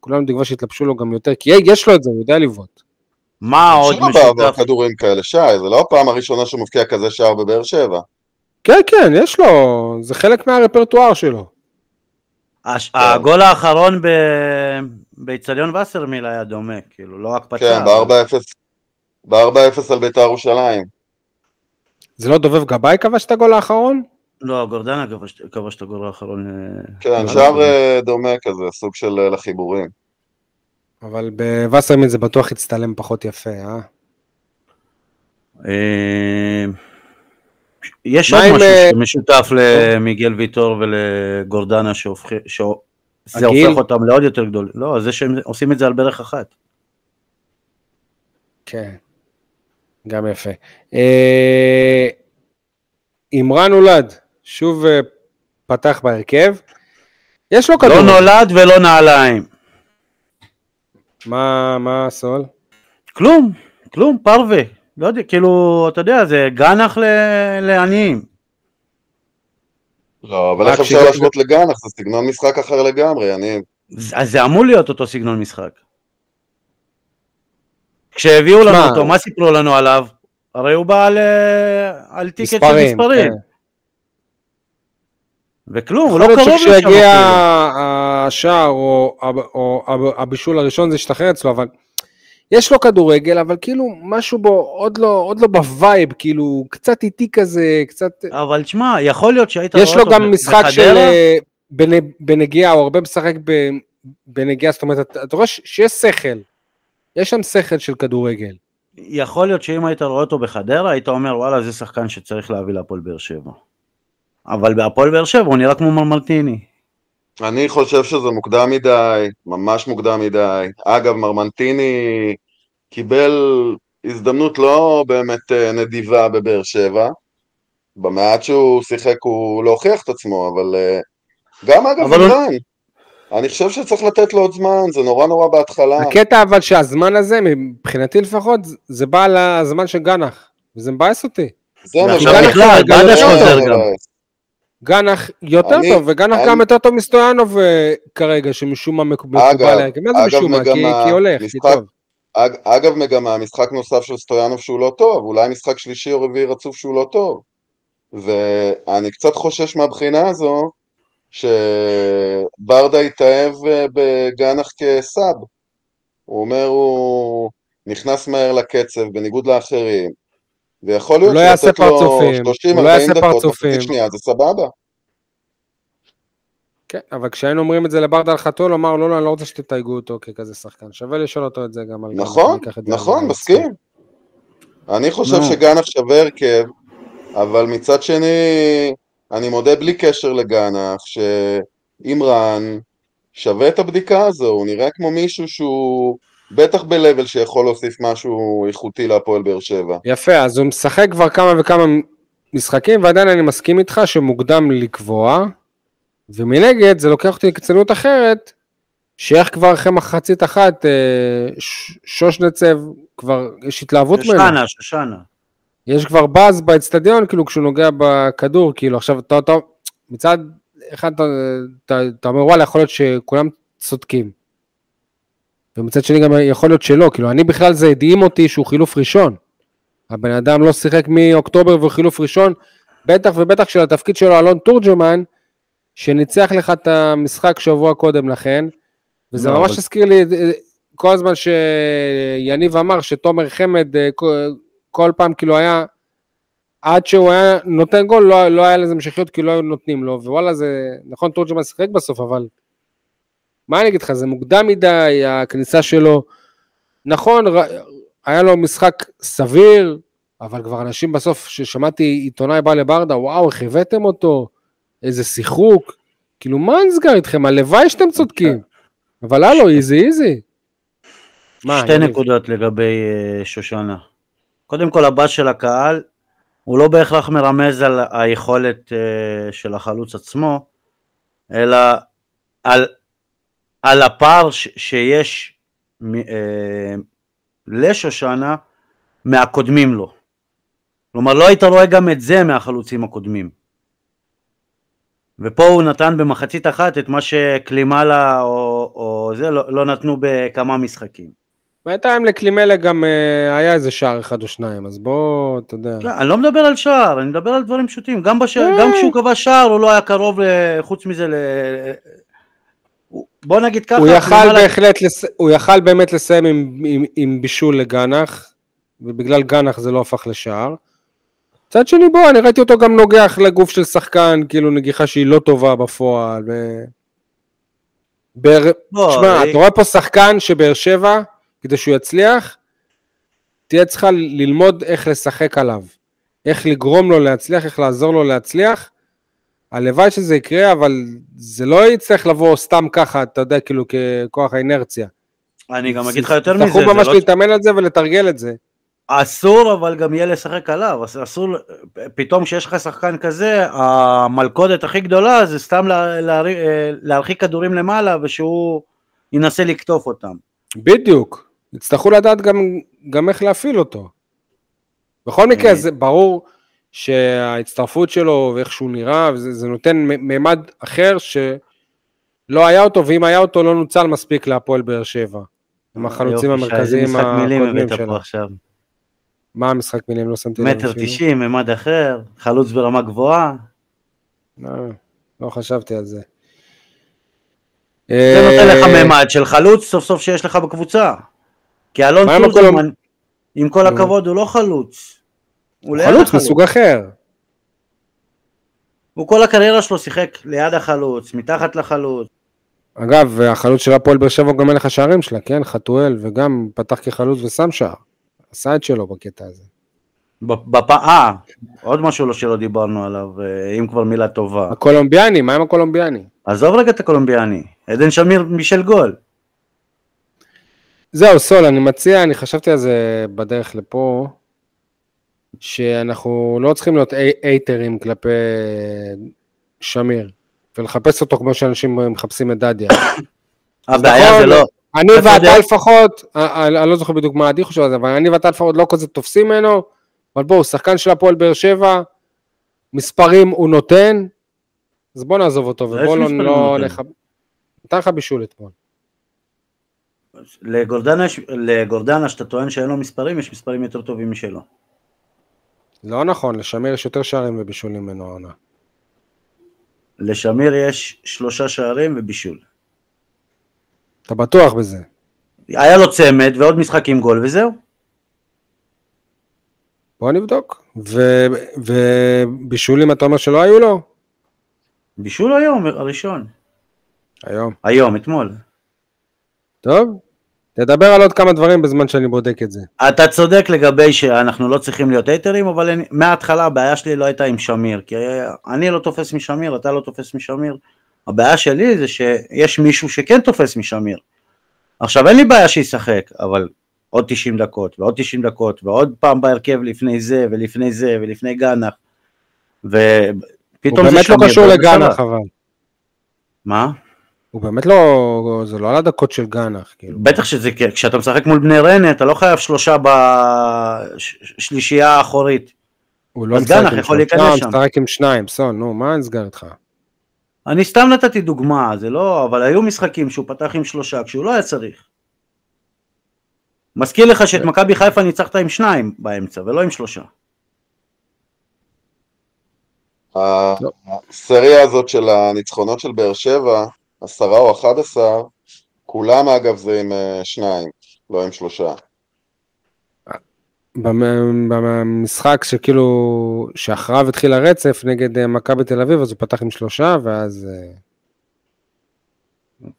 שכולנו תקווה שיתלבשו לו גם יותר, כי יש לו את זה, הוא יודע לבעוט. מה עוד שלא בעבר משותף? כדורים כאלה, שי, זה לא הפעם הראשונה שהוא מבקיע כזה שער בבאר שבע. כן, כן, יש לו, זה חלק מהרפרטואר שלו. הש- הגול האחרון ב- באיצטדיון וסרמיל היה דומה, כאילו, לא הקפצה. כן, ב-4-0 ב-4-0 על בית"ר ירושלים. זה לא דובב גבאי כבש את הגול האחרון? לא, גורדנה כבש- כבש את הגול האחרון. אה, כן, שער. אה, דומה כזה, סוג של אה, לחיבורים. אבל בווסרמין זה בטוח הצטלם פחות יפה, אה? יש עוד משהו שמשותף למיגל ויטור ולגורדנה, שזה הגיל? הופך אותם לעוד יותר גדולים. לא, זה שהם עושים את זה על ברך אחת. כן, גם יפה. אה, עמרן נולד, שוב אה, פתח בהרכב. יש לו כדור. לא נולד ולא נעליים. מה, מה הסול? כלום, כלום, פרווה. לא יודע, כאילו, אתה יודע, זה גנח ל- לעניים. לא, אבל איך אפשר להשוות לגנח? זה סגנון משחק אחר לגמרי, אני... אז זה אמור להיות אותו סגנון משחק. כשהביאו לנו אותו, מה סיפרו לנו עליו? הרי הוא בא על, על טיקט של מספרים. מספרים. כן. וכלום, הוא יכול לא להיות קרוב לשם שכשיגיע אפילו. השער או, או, או הבישול הראשון זה ישתחרר אצלו, אבל יש לו כדורגל, אבל כאילו משהו בו עוד לא, עוד לא ב vibe, כאילו קצת איטי כזה, קצת... אבל תשמע, יכול להיות שהיית רואה יש לו אותו גם משחק של אה, בנ- בנגיעה, הוא הרבה משחק ב- בנגיעה, זאת אומרת, אתה רואה שיש שכל, יש שם שכל של כדורגל. יכול להיות שאם היית רואה אותו בחדרה, היית אומר, וואלה, זה שחקן שצריך להביא להפועל באר שבע. אבל בהפועל באר שבע הוא נראה כמו מרמלטיני. אני חושב שזה מוקדם מדי, ממש מוקדם מדי. אגב, מרמנטיני קיבל הזדמנות לא באמת אה, נדיבה בבאר שבע. במעט שהוא שיחק הוא לא הוכיח את עצמו, אבל אה, גם אגב אבל ערן, אני חושב שצריך לתת לו עוד זמן, זה נורא נורא בהתחלה. הקטע אבל שהזמן הזה, מבחינתי לפחות, זה בא על הזמן של גנח, וזה מבאס אותי. זה מה ועכשיו שאני- בכלל, מה חוזר גם. גנח יותר אני- טוב, וגנח אני- גם יותר טוב מסטויאנוב אה, כרגע, שמשום מה מקובל אגב, להרכב. מה זה אגב, משום מה? כי כי הולך, כי משחק- טוב. אג, אגב מגמה, משחק נוסף של סטויאנוב שהוא לא טוב, אולי משחק שלישי או רביעי רצוף שהוא לא טוב. ואני קצת חושש מהבחינה הזו, שברדה התאהב אה, בגנח כסאב. הוא אומר, הוא נכנס מהר לקצב, בניגוד לאחרים. ויכול להיות הוא לא יעשה שלתת לו פרצופים, 30-40 הוא לא יעשה דקות, פרצופים. מחצית שנייה, זה סבבה. כן, אבל כשהיינו אומרים את זה לברדה על חתול, הוא אמר, לא, לא, אני לא רוצה שתתייגו אותו ככזה שחקן. שווה לשאול אותו את זה גם על גנח, נכון, נכון, מסכים. אני חושב נו. שגנח שווה הרכב, אבל מצד שני, אני מודה בלי קשר לגנח, שאימרן שווה את הבדיקה הזו, הוא נראה כמו מישהו שהוא בטח ב-level שיכול להוסיף משהו איכותי להפועל באר שבע. יפה, אז הוא משחק כבר כמה וכמה משחקים, ועדיין אני מסכים איתך שמוקדם לקבוע, ומנגד זה לוקח אותי לקיצוניות אחרת, שאיך כבר אחרי מחצית אחת, אה, שושנצב, כבר יש התלהבות ממנו. שושנה, שושנה. יש כבר באז באצטדיון, כאילו כשהוא נוגע בכדור, כאילו עכשיו אתה, אתה מצד אחד אתה, אתה, אתה אומר וואלה, יכול להיות שכולם צודקים. ומצד שני גם יכול להיות שלא, כאילו אני בכלל זה הדהים אותי שהוא חילוף ראשון. הבן אדם לא שיחק מאוקטובר והוא חילוף ראשון, בטח ובטח של התפקיד שלו אלון תורג'מן, שניצח לך את המשחק שבוע קודם לכן, וזה לא, ממש אבל- הזכיר לי אה, כל הזמן שיניב אמר שתומר חמד אה, כל- כל פעם כאילו היה, עד שהוא היה נותן גול לא, לא היה לזה המשכיות כי לא היו נותנים לו, ווואלה זה, נכון תורג'מן שיחק בסוף, אבל מה אני אגיד לך, זה מוקדם מדי, הכניסה שלו, נכון, היה לו משחק סביר, אבל כבר אנשים בסוף, ששמעתי עיתונאי בא לברדה, וואו, איך הבאתם אותו, איזה שיחוק, כאילו מה נסגר איתכם, הלוואי שאתם צודקים, אבל הלו, איזי איזי. שתי? נקודות לגבי אה, שושנה. קודם כל, הבא של הקהל, הוא לא בהכרח מרמז על היכולת אה, של החלוץ עצמו, אלא על, על הפער שיש אה, לשושנה מהקודמים לו. כלומר, לא היית רואה גם את זה מהחלוצים הקודמים. ופה הוא נתן במחצית אחת את מה שקלימלה או, או זה לא, לא נתנו בכמה משחקים. בינתיים לקלימלה גם אה, היה איזה שער אחד או שניים, אז בוא, אתה יודע. לא, אני לא מדבר על שער, אני מדבר על דברים פשוטים. גם, בש... אה. גם כשהוא קבע שער הוא לא היה קרוב. חוץ מזה, בוא נגיד ככה, הוא יכל בהחלט, לס... הוא יכל באמת לסיים עם, עם, עם בישול לגנח, ובגלל גנח זה לא הפך לשער. מצד שני, בוא, אני ראיתי אותו גם נוגח לגוף של שחקן, כאילו נגיחה שהיא לא טובה בפועל. ו... באר... בוא, תשמע, אה, אתה רואה פה שחקן שבאר שבע, כדי שהוא יצליח, תהיה צריכה ללמוד איך לשחק עליו. איך לגרום לו להצליח, איך לעזור לו להצליח. הלוואי שזה יקרה, אבל זה לא יצטרך לבוא סתם ככה, אתה יודע, כאילו ככוח האינרציה. אני גם אגיד לך יותר מזה, תצטרכו זה ממש לא- להתאמן על זה ולתרגל את זה. אסור אבל גם יהיה לשחק עליו, אס- אסור, פתאום כשיש לך שחקן כזה, המלכודת הכי גדולה זה סתם לה, לה, להרחיק כדורים למעלה ושהוא ינסה לקטוף אותם. בדיוק. יצטרכו לדעת גם, גם איך להפעיל אותו. בכל מקרה, אה. זה ברור שההצטרפות שלו ואיך שהוא נראה, וזה, זה נותן מימד אחר שלא היה אותו, ואם היה אותו לא נוצל מספיק להפועל באר שבע. עם החלוצים המרכזיים הקודמים שלו. עכשיו. מה המשחק מילים? לא שמתי לב. מטר. תשעים, ממד אחר, חלוץ ברמה גבוהה, לא, לא חשבתי על זה. זה נותן לך אה, ממד של חלוץ סוף סוף שיש לך בקבוצה. כי אלון מה עם כל נו. הכבוד, הוא לא חלוץ. הוא חלוץ. מסוג אחר. הוא כל הקריירה שלו שיחק ליד החלוץ, מתחת לחלוץ. אגב, החלוץ של הפועל באר שבע הוא גם מלך השערים שלה, כן? חתואל, וגם פתח כחלוץ ושם שער. עשה את שלו בקטע הזה. בפ... אה, עוד משהו לא שלא דיברנו עליו, אה, אם כבר מילה טובה. הקולומביאני, מה עם הקולומביאני? עזוב רגע את הקולומביאני, עדן שמיר בישל גול. זהו, סול, אני מציע, אני חשבתי על זה בדרך לפה, שאנחנו לא צריכים להיות אי- אייטרים כלפי שמיר, ולחפש אותו כמו שאנשים מחפשים את דדיה. הבעיה נכון, זה לא, אני אתה ואתה לפחות, אני לא זוכר בדיוק מה עדי חושב על זה, אבל אני ואתה לפחות לא כזה תופסים ממנו, אבל בואו, שחקן של הפועל באר שבע, מספרים הוא נותן, אז בוא נעזוב אותו, איזה ובוא לא לא נותן? נח... נתן לך בישול אתמול. לגורדנה שאתה טוען שאין לו מספרים, יש מספרים יותר טובים משלו. לא נכון, לשמיר יש יותר שערים ובישולים ממנו העונה. לשמיר יש שלושה שערים ובישול. אתה בטוח בזה. היה לו צמד ועוד משחק עם גול וזהו. בוא נבדוק. ו- ובישולים אתה אומר שלא היו לו? בישול היום, הראשון. היום. היום, אתמול. טוב, תדבר על עוד כמה דברים בזמן שאני בודק את זה. אתה צודק לגבי שאנחנו לא צריכים להיות הייטרים, אבל אני, מההתחלה הבעיה שלי לא הייתה עם שמיר, כי אני לא תופס משמיר, אתה לא תופס משמיר. הבעיה שלי זה שיש מישהו שכן תופס משמיר. עכשיו אין לי בעיה שישחק, אבל עוד 90 דקות, ועוד 90 דקות, ועוד פעם בהרכב לפני זה, ולפני זה, ולפני גנח, הוא ופתאום זה באמת שמיר. לא קשור לגנח. אבל. מה? הוא באמת לא, זה לא על הדקות של גנח, כאילו. בטח שזה, כשאתה משחק מול בני ריינה, אתה לא חייב שלושה בשלישייה האחורית. הוא לא אז משחק גנח עם שלושה, להיכנס הוא שם. משחק עם שניים, סון, נו, מה נסגר איתך? אני סתם נתתי דוגמה, זה לא, אבל היו משחקים שהוא פתח עם שלושה כשהוא לא היה צריך. מזכיר לך שאת מכבי חיפה ניצחת עם שניים באמצע ולא עם שלושה. לא. הסריה הזאת של הניצחונות של באר שבע, עשרה או אחד עשר, כולם אגב זה עם אה, שניים, לא עם שלושה. במ- במשחק שכאילו, שאחריו התחיל הרצף נגד אה, מכבי תל אביב, אז הוא פתח עם שלושה, ואז... אה.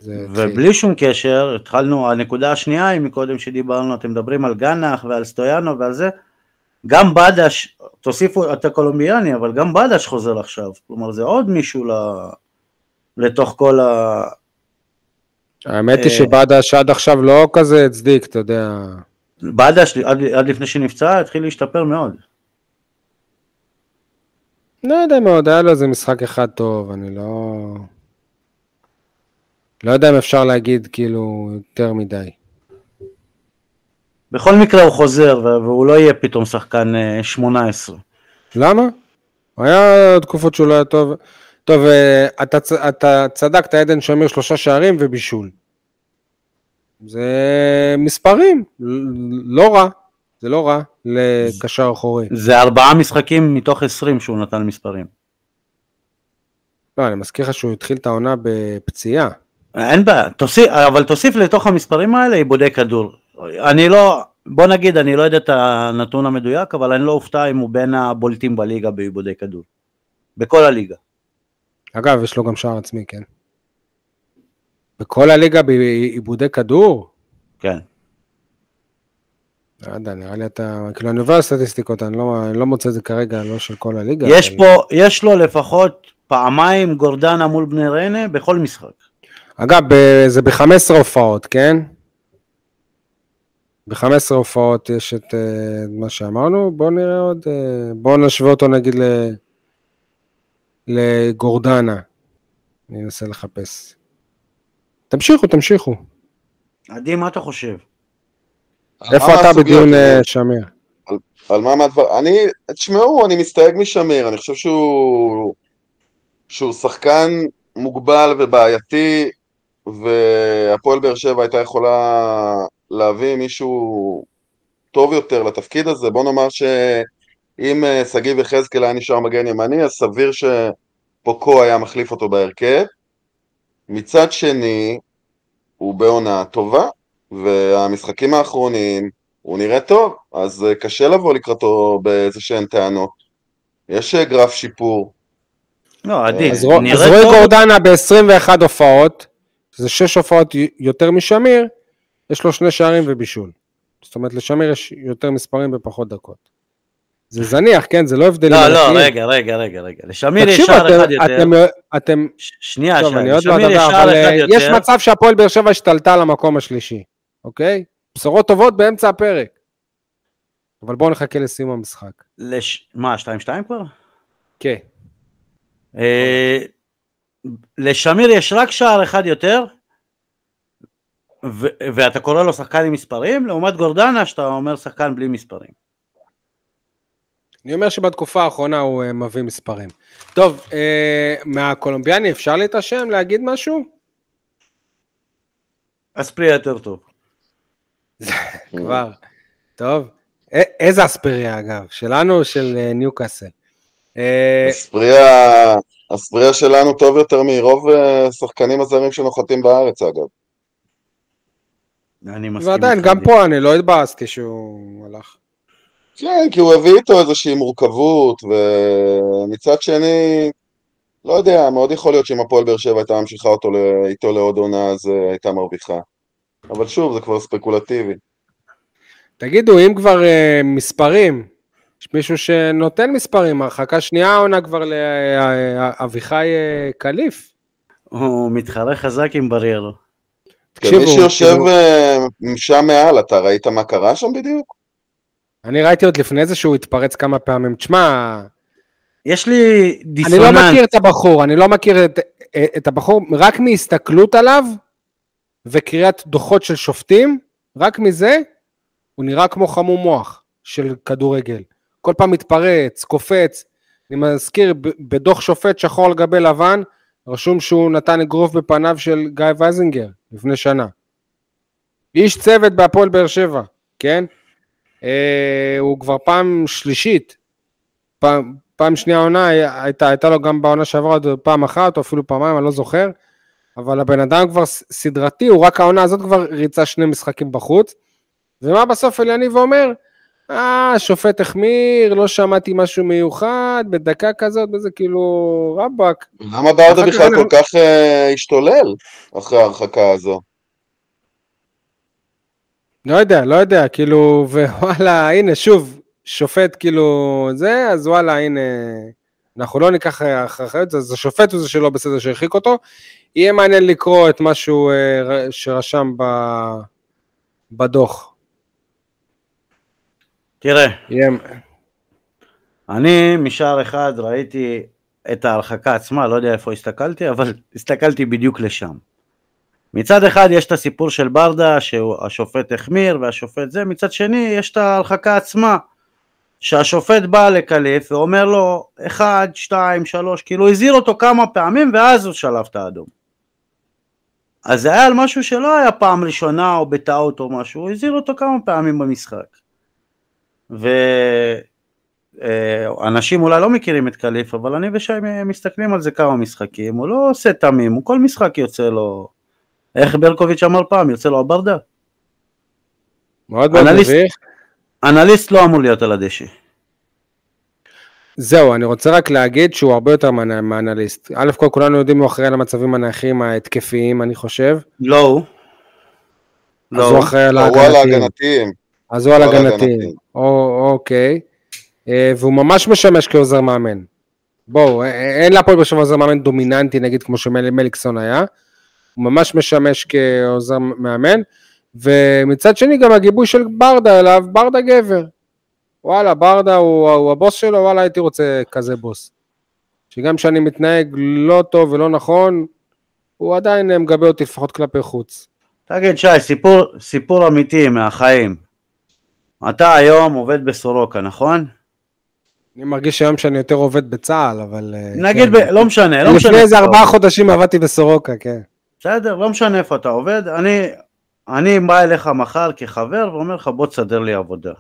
ובלי שום קשר, התחלנו, הנקודה השנייה היא מקודם שדיברנו, אתם מדברים על גנח ועל סטויאנו ועל זה, גם בדש, תוסיפו את הקולומביאני, אבל גם בדש חוזר עכשיו, כלומר זה עוד מישהו ל... לתוך כל ה... האמת היא אה, שבדש עד עכשיו לא כזה הצדיק, אתה יודע. בדש עד, עד לפני שנפצע התחיל להשתפר מאוד. לא יודע מאוד, היה לו איזה משחק אחד טוב, אני לא... לא יודע אם אפשר להגיד כאילו יותר מדי. בכל מקרה הוא חוזר והוא לא יהיה פתאום שחקן אה, 18. למה? היה תקופות שהוא לא היה טוב. טוב, אה, אתה, אתה צדקת, עדן שמיר שלושה שערים ובישול. זה מספרים, לא רע, זה לא רע לקשר אחורי. זה ארבעה משחקים מתוך 20 שהוא נתן מספרים. לא, אני מזכיר לך שהוא התחיל את העונה בפציעה. אין בעיה, תוסיף, אבל תוסיף לתוך המספרים האלה עיבודי כדור. אני לא, בוא נגיד, אני לא יודע את הנתון המדויק, אבל אני לא אופתע אם הוא בין הבולטים בליגה בעיבודי כדור. בכל הליגה. אגב, יש לו גם שער עצמי, כן. בכל הליגה בעיבודי כדור? כן. לא יודע, נראה לי אתה, כאילו אני עובר סטטיסטיקות, אני לא, אני לא מוצא את זה כרגע, לא של כל הליגה. יש אבל... פה, יש לו לפחות פעמיים גורדנה מול בני ריינה בכל משחק. אגב, זה ב-15 הופעות, כן? ב-15 הופעות יש את אה, מה שאמרנו, בואו נראה עוד, אה, בואו נשווה אותו נגיד ל... לגורדנה. אני אנסה לחפש. תמשיכו, תמשיכו. עדי, מה אתה חושב? איפה אתה בדיון? אה, שמיר? על מה מהדבר... אני, תשמעו, אני מסתייג משמיר, אני חושב שהוא... שהוא שחקן מוגבל ובעייתי, והפועל באר שבע הייתה יכולה להביא מישהו טוב יותר לתפקיד הזה. בוא נאמר שאם אה, שגיב יחזקאל היה נשאר מגן ימני, אז סביר שפוקו היה מחליף אותו בהרכב. מצד שני, הוא בעונה טובה, והמשחקים האחרונים הוא נראה טוב, אז אה, קשה לבוא לקראתו באיזה שהן טענות. יש אה, גרף שיפור. לא, עדי, אז, רו- נראה אז רועי. גורדנה ב-21 הופעות, זה 6 הופעות יותר משמיר, יש לו שני שערים ובישול. זאת אומרת, לשמיר יש יותר מספרים בפחות דקות. זה זניח, כן? זה לא הבדלים. לא, לא. רגע, רגע, רגע, רגע. לשמיר יש שער אחד יותר. אתם, אתם, ש- שנייה, טוב, אני עוד לא אדבר, אבל אה, יותר. יש מצב שהפועל באר שבע השתלטה למקום השלישי, אוקיי? בשורות טובות באמצע הפרק. אבל בואו נחכה לסיום המשחק. לש... מה, 2-2 כבר? כן. אה, לשמיר יש רק שער אחד יותר, ו- ואתה קורא לו שחקן עם מספרים, לעומת גורדנה שאתה אומר שחקן בלי מספרים. אני אומר שבתקופה האחרונה הוא אה, מביא מספרים. טוב, אה, מהקולומביאני אפשר להתרשם, להגיד משהו? אספריה יותר טוב. כבר. טוב. איזה אספריה אגב? שלנו או של אה, ניוקאסל? אספריה, אספריה שלנו טוב יותר מרוב השחקנים הזרים שנוחתים בארץ אגב. אני מסכים ועדיין, גם. פה אני לא התבאסתי שהוא הלך. כן, כי הוא הביא איתו איזושהי מורכבות, ומצד שני, לא יודע, מאוד יכול להיות שאם הפועל באר שבע הייתה ממשיכה אותו איתו לעוד עונה, אז אה, הייתה מרוויחה. אבל שוב, זה כבר ספקולטיבי. תגידו, אם כבר אה, מספרים, יש מישהו שנותן מספרים, הרחקה שנייה העונה כבר לאביחי אה, קליף. הוא מתחרה חזק עם בריירו. תקשיבו, כמי שיושב שם מעל, אתה ראית מה קרה שם בדיוק? אני ראיתי עוד לפני זה שהוא התפרץ כמה פעמים. תשמע, יש לי אני לא דיסוננס. מכיר את הבחור, אני לא מכיר את, את הבחור, רק מהסתכלות עליו וקריאת דוחות של שופטים, רק מזה, הוא נראה כמו חמום מוח של כדורגל. כל פעם מתפרץ, קופץ. אני מזכיר, בדוח שופט שחור על גבי לבן, רשום שהוא נתן אגרוף בפניו של גיא וייזינגר לפני שנה. איש צוות בהפועל באר שבע, כן? אה, הוא כבר פעם שלישית, פעם, פעם שנייה עונה, הייתה, הייתה לו גם בעונה שעברה עוד פעם אחת, או אפילו פעמיים, אני לא זוכר, אבל הבן אדם כבר סדרתי, הוא רק העונה הזאת כבר ריצה שני משחקים בחוץ. ומה בסוף אליניב אומר? אה, השופט החמיר, לא שמעתי משהו מיוחד, בדקה כזאת, וזה כאילו, רבאק. למה ברדה בכלל כל כך אה, השתולל אחרי ההרחקה הזו? לא יודע, לא יודע, כאילו, ווואלה, הנה, שוב, שופט כאילו זה, אז וואלה, הנה, אנחנו לא ניקח אחריות, אז השופט הוא זה שלא בסדר שהרחיק אותו. יהיה מעניין לקרוא את מה שהוא אה, שרשם ב... בדוח. תראה, יהיה... אני משער אחד ראיתי את ההרחקה עצמה, לא יודע איפה הסתכלתי, אבל הסתכלתי בדיוק לשם. מצד אחד יש את הסיפור של ברדה, שהשופט החמיר והשופט זה, מצד שני יש את ההרחקה עצמה, שהשופט בא לקליף ואומר לו, אחד, שתיים, שלוש, כאילו הזהיר אותו כמה פעמים ואז הוא שלף את האדום. אז זה היה על משהו שלא היה פעם ראשונה או בטעות או משהו, הוא הזהיר אותו כמה פעמים במשחק. ו... אה, אולי לא מכירים את קליף, אבל אני ושי מסתכלים על זה כמה משחקים, הוא לא עושה תמים, הוא כל משחק יוצא לו, איך ברקוביץ' אמר פעם, יוצא לו הברדה. מאוד מאוד אנליסט- מביך. אנליסט לא אמור להיות על הדשא. זהו, אני רוצה רק להגיד שהוא הרבה יותר מאנ- מאנליסט. א' כל כולנו יודעים הוא אחראי על המצבים הנייחים ההתקפיים, אני חושב. לא הוא. אז לא הוא הוא. אחראי על ההגנתיים. אז הוא על הגנתיים. הגנתיים. או- אוקיי. אה, והוא ממש משמש כעוזר מאמן. בואו, אין להפועל באר שבע עוזר מאמן דומיננטי, נגיד כמו שמליקסון היה. הוא ממש משמש כעוזר מאמן. ומצד שני גם הגיבוי של ברדה אליו, ברדה גבר. וואלה, ברדה הוא, הוא הבוס שלו, וואלה, הייתי רוצה כזה בוס. שגם כשאני מתנהג לא טוב ולא נכון, הוא עדיין מגבה אותי לפחות כלפי חוץ. תגיד שי, סיפור, סיפור אמיתי מהחיים. אתה היום עובד בסורוקה, נכון? אני מרגיש היום שאני יותר עובד בצה"ל, אבל... אה, נגיד, כן. ב... לא משנה, לא משנה. לפני איזה ארבעה חודשים עבדתי בסורוקה, כן. בסדר, לא משנה איפה אתה עובד, אני, אני בא אליך מחר כחבר ואומר לך בוא תסדר לי עבודה.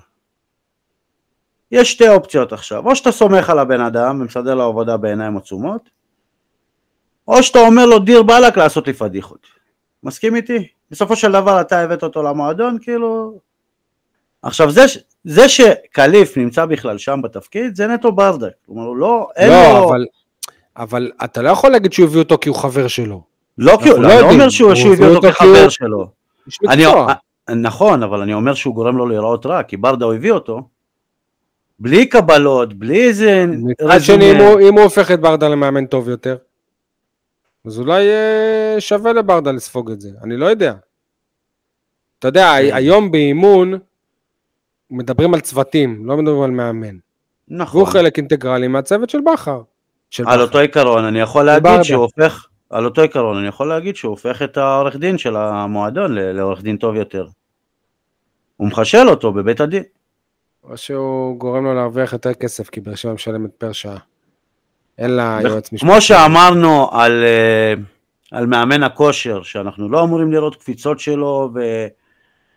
יש שתי אופציות עכשיו, או שאתה סומך על הבן אדם ומסדר לו עבודה בעיניים עצומות, או שאתה אומר לו דיר באלק לעשות לי פדיחות. מסכים איתי? בסופו של דבר אתה הבאת אותו למועדון, כאילו... עכשיו זה, זה שקליף נמצא בכלל שם בתפקיד זה נטו ברדק, כלומר לא, אין לא, לו... אבל... אבל אתה לא יכול להגיד שהוא הביא אותו כי הוא חבר שלו. לא, כי לא לא אומר. שהוא הוא שהוא הביא אותו כחבר שלו. אני, מקצוע. נכון, אבל אני אומר שהוא גורם לו להיראות רע, כי ברדה הביא אותו, בלי קבלות, בלי איזה מצד שני, אם הוא- אם הוא הופך את ברדה למאמן טוב יותר, אז אולי אה, שווה לברדה לספוג את זה, אני לא יודע. אתה יודע, כן. היום באימון מדברים על צוותים, לא מדברים על מאמן. נכון, והוא חלק אינטגרלי מהצוות של בכר. על. אותו עיקרון אני יכול. להגיד שהוא הופך, על אותו עיקרון אני יכול להגיד שהוא הופך את העורך דין של המועדון לעורך דין טוב יותר. הוא מחשל אותו בבית הדין. או שהוא גורם לו להרוויח יותר כסף, כי באר שבע משלמת פר שעה. אין לה יועץ משפטי. כמו שאמרנו על, אה, על מאמן הכושר, שאנחנו לא אמורים לראות קפיצות שלו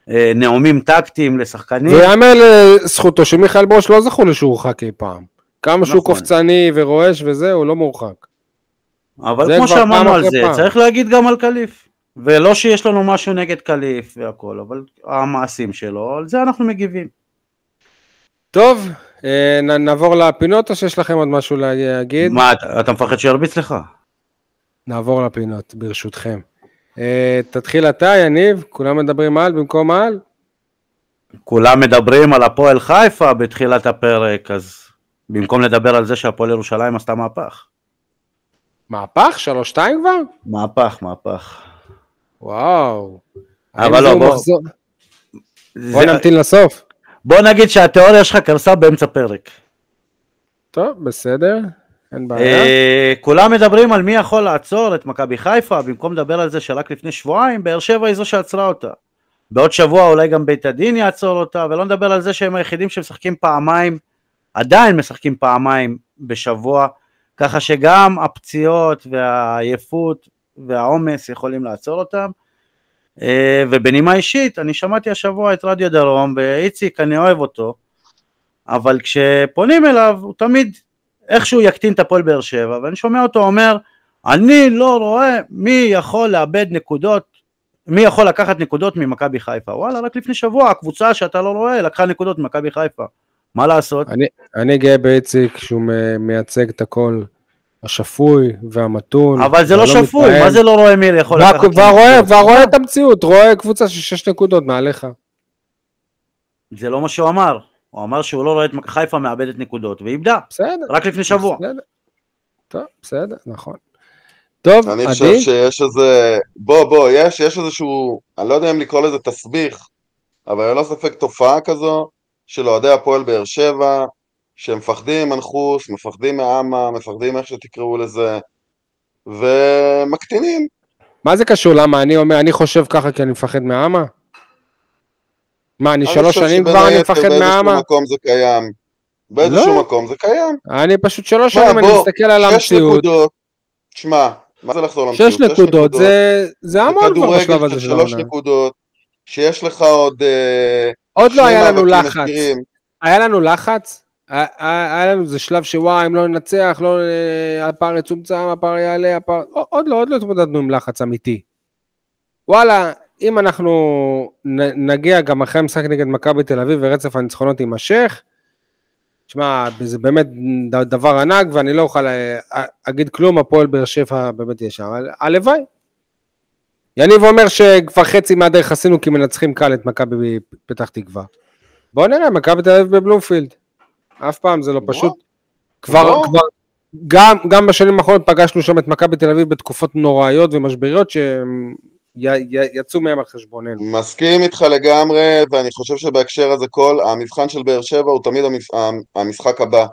ונאומים טקטיים לשחקנים. ויאמר לזכותו שמיכאל ברוש לא זכו שהוא הורחק אי פעם. כמה שהוא נכון. קופצני ורועש וזה, הוא לא מורחק. אבל כמו שאמרנו על זה, פעם. צריך להגיד גם על קליף. ולא שיש לנו משהו נגד קליף והכל, אבל המעשים שלו, על זה אנחנו מגיבים. טוב, אה, נעבור לפינות או שיש לכם עוד משהו להגיד? מה, אתה, אתה מפחד שירביץ לך? נעבור לפינות, ברשותכם. אה, תתחיל אתה, יניב, כולם מדברים על במקום על? כולם מדברים על הפועל חיפה בתחילת הפרק, אז במקום לדבר על זה שהפועל ירושלים עשתה מהפך. מהפך? שלוש שתיים כבר? מהפך, מהפך. וואו. אבל לא, בוא- מחזור- בוא נמתין לסוף. בוא נגיד שהתיאוריה שלך קרסה באמצע פרק. טוב, בסדר, אין בעיה. אה, כולם מדברים על מי יכול לעצור את מכבי חיפה, במקום לדבר על זה שרק לפני שבועיים, באר שבע היא זו שעצרה אותה. בעוד שבוע אולי גם בית הדין יעצור אותה, ולא נדבר על זה שהם היחידים שמשחקים פעמיים, עדיין משחקים פעמיים בשבוע, ככה שגם הפציעות והעייפות והעומס יכולים לעצור אותם. אה, ובנימה אישית, אני שמעתי השבוע את רדיו דרום, ואיציק, אני אוהב אותו, אבל כשפונים אליו, הוא תמיד איכשהו יקטין את הפועל באר שבע, ואני שומע אותו אומר, אני לא רואה מי יכול לאבד נקודות, מי יכול לקחת נקודות ממכבי חיפה. וואלה, רק לפני שבוע הקבוצה שאתה לא רואה לקחה נקודות ממכבי חיפה. מה לעשות? אני, אני גאה באיציק שהוא מייצג את הקול השפוי והמתון. אבל זה לא והלא שפוי, מתפעל. מה זה לא רואה מי יכול לקחת? והרואה, נקודות? והרואה את המציאות, רואה קבוצה של שש נקודות מעליך. זה לא מה שהוא אמר. הוא אמר שהוא לא רואה את חיפה מאבדת נקודות, ואיבדה, בסדר. רק לפני שבוע. בסדר. טוב, בסדר, נכון. טוב, אני חושב עדי, שיש איזה, בוא בוא, יש, יש איזשהו, אני לא יודע אם לקרוא לזה תסביך, אבל ללא ספק תופעה כזו של אוהדי הפועל באר שבע, שמפחדים מנחוס, מפחדים מאמה, מפחדים איך שתקראו לזה, ומקטינים. מה זה קשור? למה אני אומר, אני חושב ככה כי אני מפחד מהאמה? מה, אני שלוש חושב שנים כבר אני מפחד באיזשהו מהאמה? מקום זה קיים. באיזשהו לא. מקום זה קיים. אני פשוט שלוש שנים אני מסתכל על שש המציאות. נקודות, תשמע, מה זה לחזור למציאות? שש נקודות, זה זה המון כבר בשלב הזה של של שלוש העונה. נקודות, שיש לך עוד אה, עוד לא שני היה לנו לחץ. היה לנו לחץ? היה- היה לנו איזה שלב שוואי, אם לא ננצח, לא, אה, הפער יצומצם, הפער יעלה, הפער... עוד לא, עוד לא התמודדנו עם לחץ אמיתי. וואלה, אם אנחנו נגיע גם אחרי המשחק נגד מכבי תל אביב ורצף הניצחונות יימשך, תשמע, זה באמת דבר ענק, ואני לא אוכל אה, להגיד כלום, הפועל באר שבע באמת אבל הלוואי. יניב אומר שכבר חצי מהדרך עשינו כי מנצחים קל את מכבי פתח תקווה. בואו נראה, מכבי תל אביב בבלומפילד. אף פעם זה לא בוא. פשוט. כבר, בוא. כבר, גם, גם בשנים האחרונות פגשנו שם את מכבי תל אביב בתקופות נוראיות ומשבריות שהם י, י, יצאו מהם על חשבוננו. מסכים איתך לגמרי, ואני חושב שבהקשר הזה כל, המבחן של באר שבע הוא תמיד המש- המשחק הבא,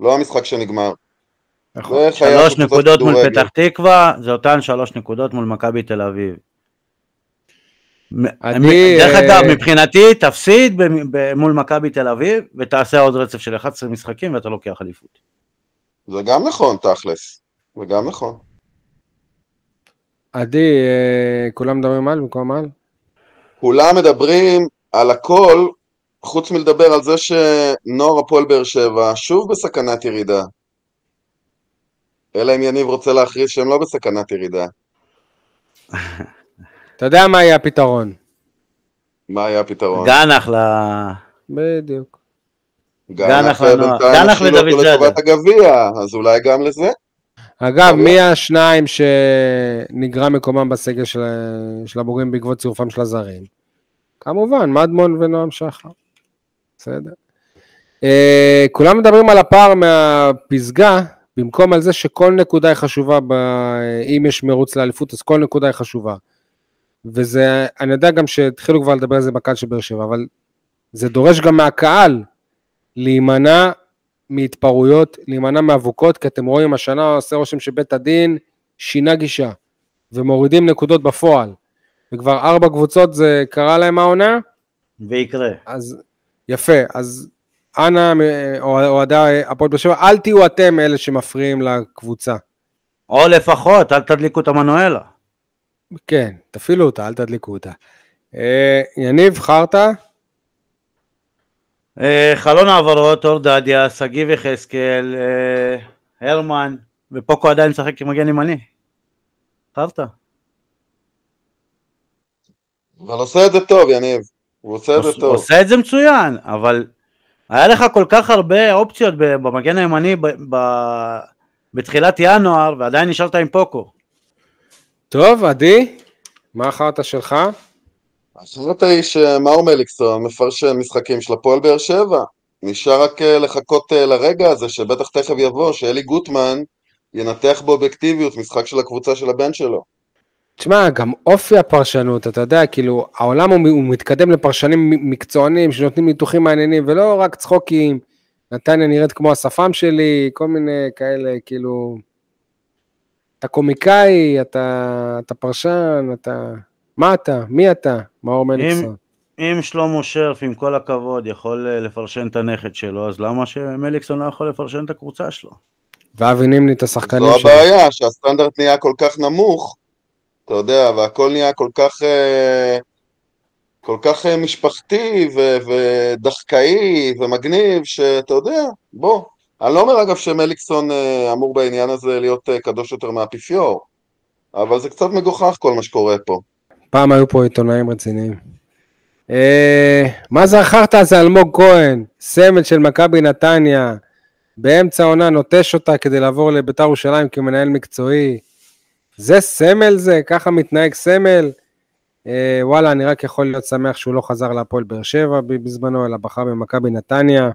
לא המשחק שנגמר. נכון. שלוש נקודות מול. פתח תקווה, זה אותן שלוש נקודות מול מכבי תל אביב. אני, דרך אה, אגב, מבחינתי, תפסיד מול מכבי תל אביב, ותעשה עוד רצף של 11 משחקים, ואתה לוקח אליפות. זה גם נכון, תכלס. זה גם נכון. עדי, אה, כולם מדברים על במקום על? כולם מדברים על הכל, חוץ מלדבר על זה שנוער הפועל באר שבע שוב בסכנת ירידה. אלא אם יניב רוצה להכריז שהם לא בסכנת ירידה. אתה יודע מה יהיה הפתרון. מה היה הפתרון? גנח ל... בדיוק. גנח אה, לנוער. גנח לדוד זאדה. לטובת הגביע, אז אולי גם לזה? אגב, מי השניים שנגרע מקומם בסגל של, של הבוגרים בעקבות צירופם של הזרים? כמובן, מדמון ונועם שחר. בסדר. Uh, כולם מדברים על הפער מהפסגה, במקום על זה שכל נקודה היא חשובה, ב... אם יש מרוץ לאליפות, אז כל נקודה היא חשובה. וזה, אני יודע גם שהתחילו כבר לדבר על זה בקהל של באר שבע, אבל זה דורש גם מהקהל להימנע מהתפרעויות, להימנע מאבוקות, כי אתם רואים, השנה עושה רושם שבית הדין שינה גישה, ומורידים נקודות בפועל. וכבר ארבע קבוצות זה קרה להם העונה, ויקרה. אז יפה, אז אנא, או- אוהדי הפועל באר שבע, אל תהיו אתם אלה שמפריעים לקבוצה. או לפחות, אל תדליקו את המנואלה. כן, תפעילו אותה, אל תדליקו אותה. אה, יניב, חרטא? אה, חלון העברות, אור דדיה, שגיב יחזקאל, אה, הרמן, ופוקו עדיין משחק כמגן ימני. חרטא. אבל עושה את זה טוב, יניב. הוא עושה את זה טוב. עושה את זה מצוין, אבל היה לך כל כך הרבה אופציות במגן הימני בתחילת ינואר, ועדיין נשארת עם פוקו. טוב, עדי, מה החרטא שלך? החלטה היא שמאור מליקסון מפרשן משחקים של הפועל באר שבע. נשאר רק אה, לחכות אה, לרגע הזה שבטח תכף יבוא, שאלי גוטמן ינתח באובייקטיביות משחק של הקבוצה של הבן שלו. תשמע, גם אופי הפרשנות, אתה יודע, כאילו, העולם הוא, הוא מתקדם לפרשנים מקצוענים שנותנים ניתוחים מעניינים, ולא רק צחוקים, נתניה נראית כמו השפם שלי, כל מיני כאלה, כאילו... אתה קומיקאי, אתה, אתה פרשן, אתה... מה אתה? מי אתה? מאור מליקסון. אם שלמה שרף, עם כל הכבוד, יכול אה, לפרשן את הנכד שלו, אז למה שמליקסון לא יכול לפרשן את הקבוצה שלו? ואבי נימני את השחקנים זו שלו. הבעיה, שהסטנדרט נהיה כל כך נמוך, אתה יודע, והכל נהיה כל כך, אה, כל כך אה, משפחתי ו- ודחקאי ומגניב, שאתה יודע, בוא. אני לא אומר אגב שמליקסון אה, אמור בעניין הזה להיות אה, קדוש יותר מהאפיפיור, אבל זה קצת מגוחך כל מה שקורה פה. פעם היו פה עיתונאים רציניים. אה, מה זה החרטא הזה אלמוג כהן, סמל של מכבי נתניה, באמצע העונה נוטש אותה כדי לעבור לביתר ירושלים כמנהל מקצועי. זה סמל זה? ככה מתנהג סמל? וואלה, אני רק יכול להיות שמח שהוא לא חזר להפועל באר שבע בזמנו, אלא בחר במכבי נתניה.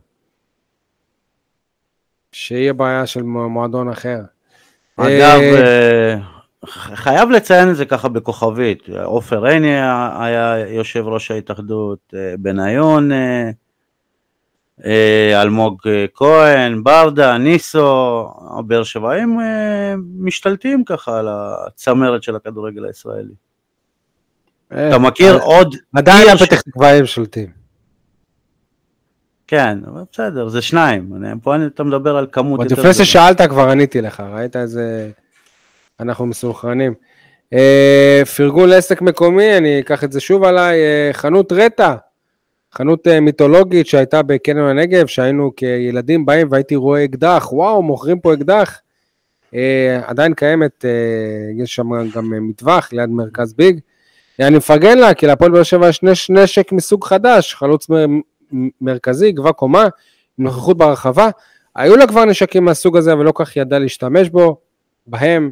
שיהיה בעיה של מועדון אחר. אגב, אה, אה, חייב לציין את זה ככה בכוכבית, עופר עיני היה- יושב ראש ההתאחדות, אה, בניון, אלמוג כהן, ברדה, ניסו, באר שבעים משתלטים ככה על הצמרת של הכדורגל הישראלי. אתה מכיר עוד, עדיין ש- הפתח תקוואים שולטים. כן, אבל בסדר, זה שניים, אני- פה אני- אתה מדבר על כמות יותר לפני. ששאלת כבר עניתי לך, ראית איזה... אנחנו מסונכרנים. אה, פרגון לעסק מקומי, אני אקח את זה שוב עליי, אה, חנות רטה, חנות אה, מיתולוגית שהייתה בקניון הנגב, שהיינו כילדים באים והייתי רואה אקדח, וואו, מוכרים פה אקדח. אה, עדיין קיימת, אה, יש שם גם אה, מטווח ליד מרכז ביג. אני מפרגן לה, כי להפועל באר שבע יש נש- נשק מסוג חדש, חלוץ מרכזי, גבה קומה, עם נוכחות ברחבה. היו לה כבר נשקים מהסוג הזה, אבל לא כך ידע להשתמש בו, בהם.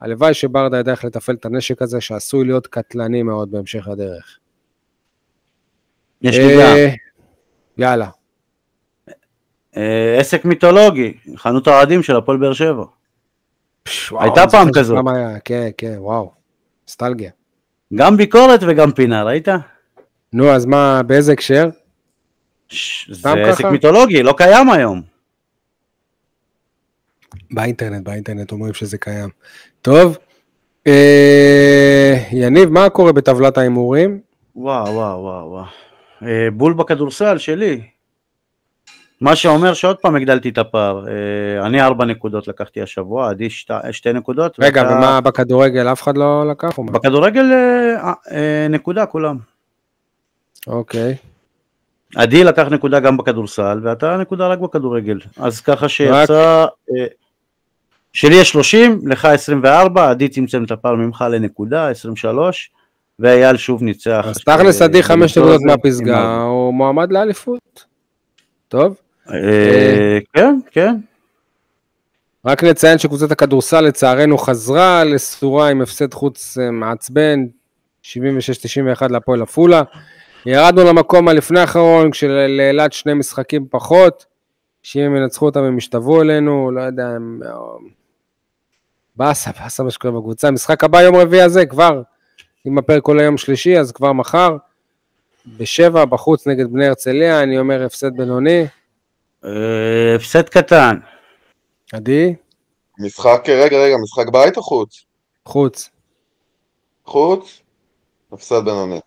הלוואי שברדה ידע איך לתפעל את הנשק הזה, שעשוי להיות קטלני מאוד בהמשך הדרך. יש לי גם. אה, יאללה. אה, עסק מיתולוגי, חנות האוהדים של הפועל באר שבע. הייתה פעם כזאת. כן, כן, וואו. נוסטלגיה. גם ביקורת וגם פינה, ראית? נו, אז מה, באיזה הקשר? זה סתם עסק ככה? מיתולוגי, לא קיים היום. באינטרנט, באינטרנט אומרים שזה קיים. טוב, אה, יניב, מה קורה בטבלת ההימורים? וואו, וואו, וואו, וואו. אה, בול בכדורסל שלי. מה שאומר שעוד פעם הגדלתי את הפער. אה, אני ארבע נקודות לקחתי השבוע, עדי שתי, שתי נקודות. רגע, ואתה- ומה בכדורגל, אף אחד לא לקח? בכדורגל אה, אה, נקודה כולם. אוקיי. עדי לקח נקודה גם בכדורסל, ואתה נקודה רק בכדורגל. אז ככה שיצא... אה, שלי יש 30, לך 24, עדי צמצם את הפער ממך לנקודה, 23, ואייל שוב ניצח. אז תכלס אה, עדי חמש במשחק נקודות מהפסגה. הוא מועמד לאליפות. טוב, אה, כן, כן. רק נציין שקבוצת הכדורסל לצערנו חזרה לסורה עם הפסד חוץ אה, מעצבן, 76-91 להפועל עפולה. ירדנו למקום הלפני האחרון, כשלאילת שני משחקים פחות, שאם הם ינצחו אותם הם ישתוו אלינו, לא יודע, הם... אה, באסה, באסה מה שקורה בקבוצה. המשחק הבא יום רביעי הזה כבר, אם הפרק עולה יום שלישי, אז כבר מחר, בשבע, בחוץ נגד בני הרצליה, אני אומר הפסד בינוני. אה, הפסד קטן. עדי, משחק, רגע, רגע, משחק בית או חוץ? חוץ. חוץ? הפסד בינוני.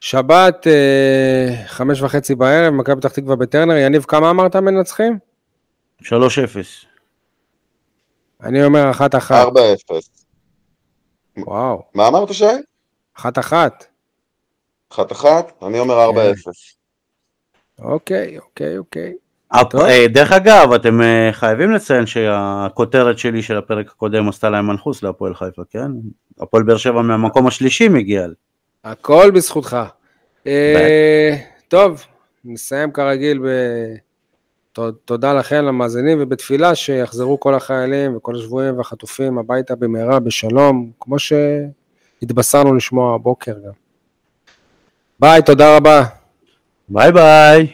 שבת, אה, חמש וחצי בערב, מכבי פתח תקווה בטרנר. יניב, כמה אמרת מנצחים? 3-0. אני אומר אחת אחת. 4-0. וואו, מה אמרת שי? אחת אחת. אחת אחת? אני אומר 4-0. אוקיי, אוקיי, אוקיי. הפ- טוב. אה, דרך אגב, אתם אה, חייבים לציין שהכותרת שלי של הפרק הקודם עשתה להם מנחוס להפועל חיפה, כן? הפועל באר שבע מהמקום השלישי מגיע. הכל בזכותך. אה, טוב, נסיים כרגיל ב... תודה לכם למאזינים ובתפילה שיחזרו כל החיילים וכל השבויים והחטופים הביתה במהרה בשלום, כמו שהתבשרנו לשמוע הבוקר גם. ביי, תודה רבה. ביי ביי.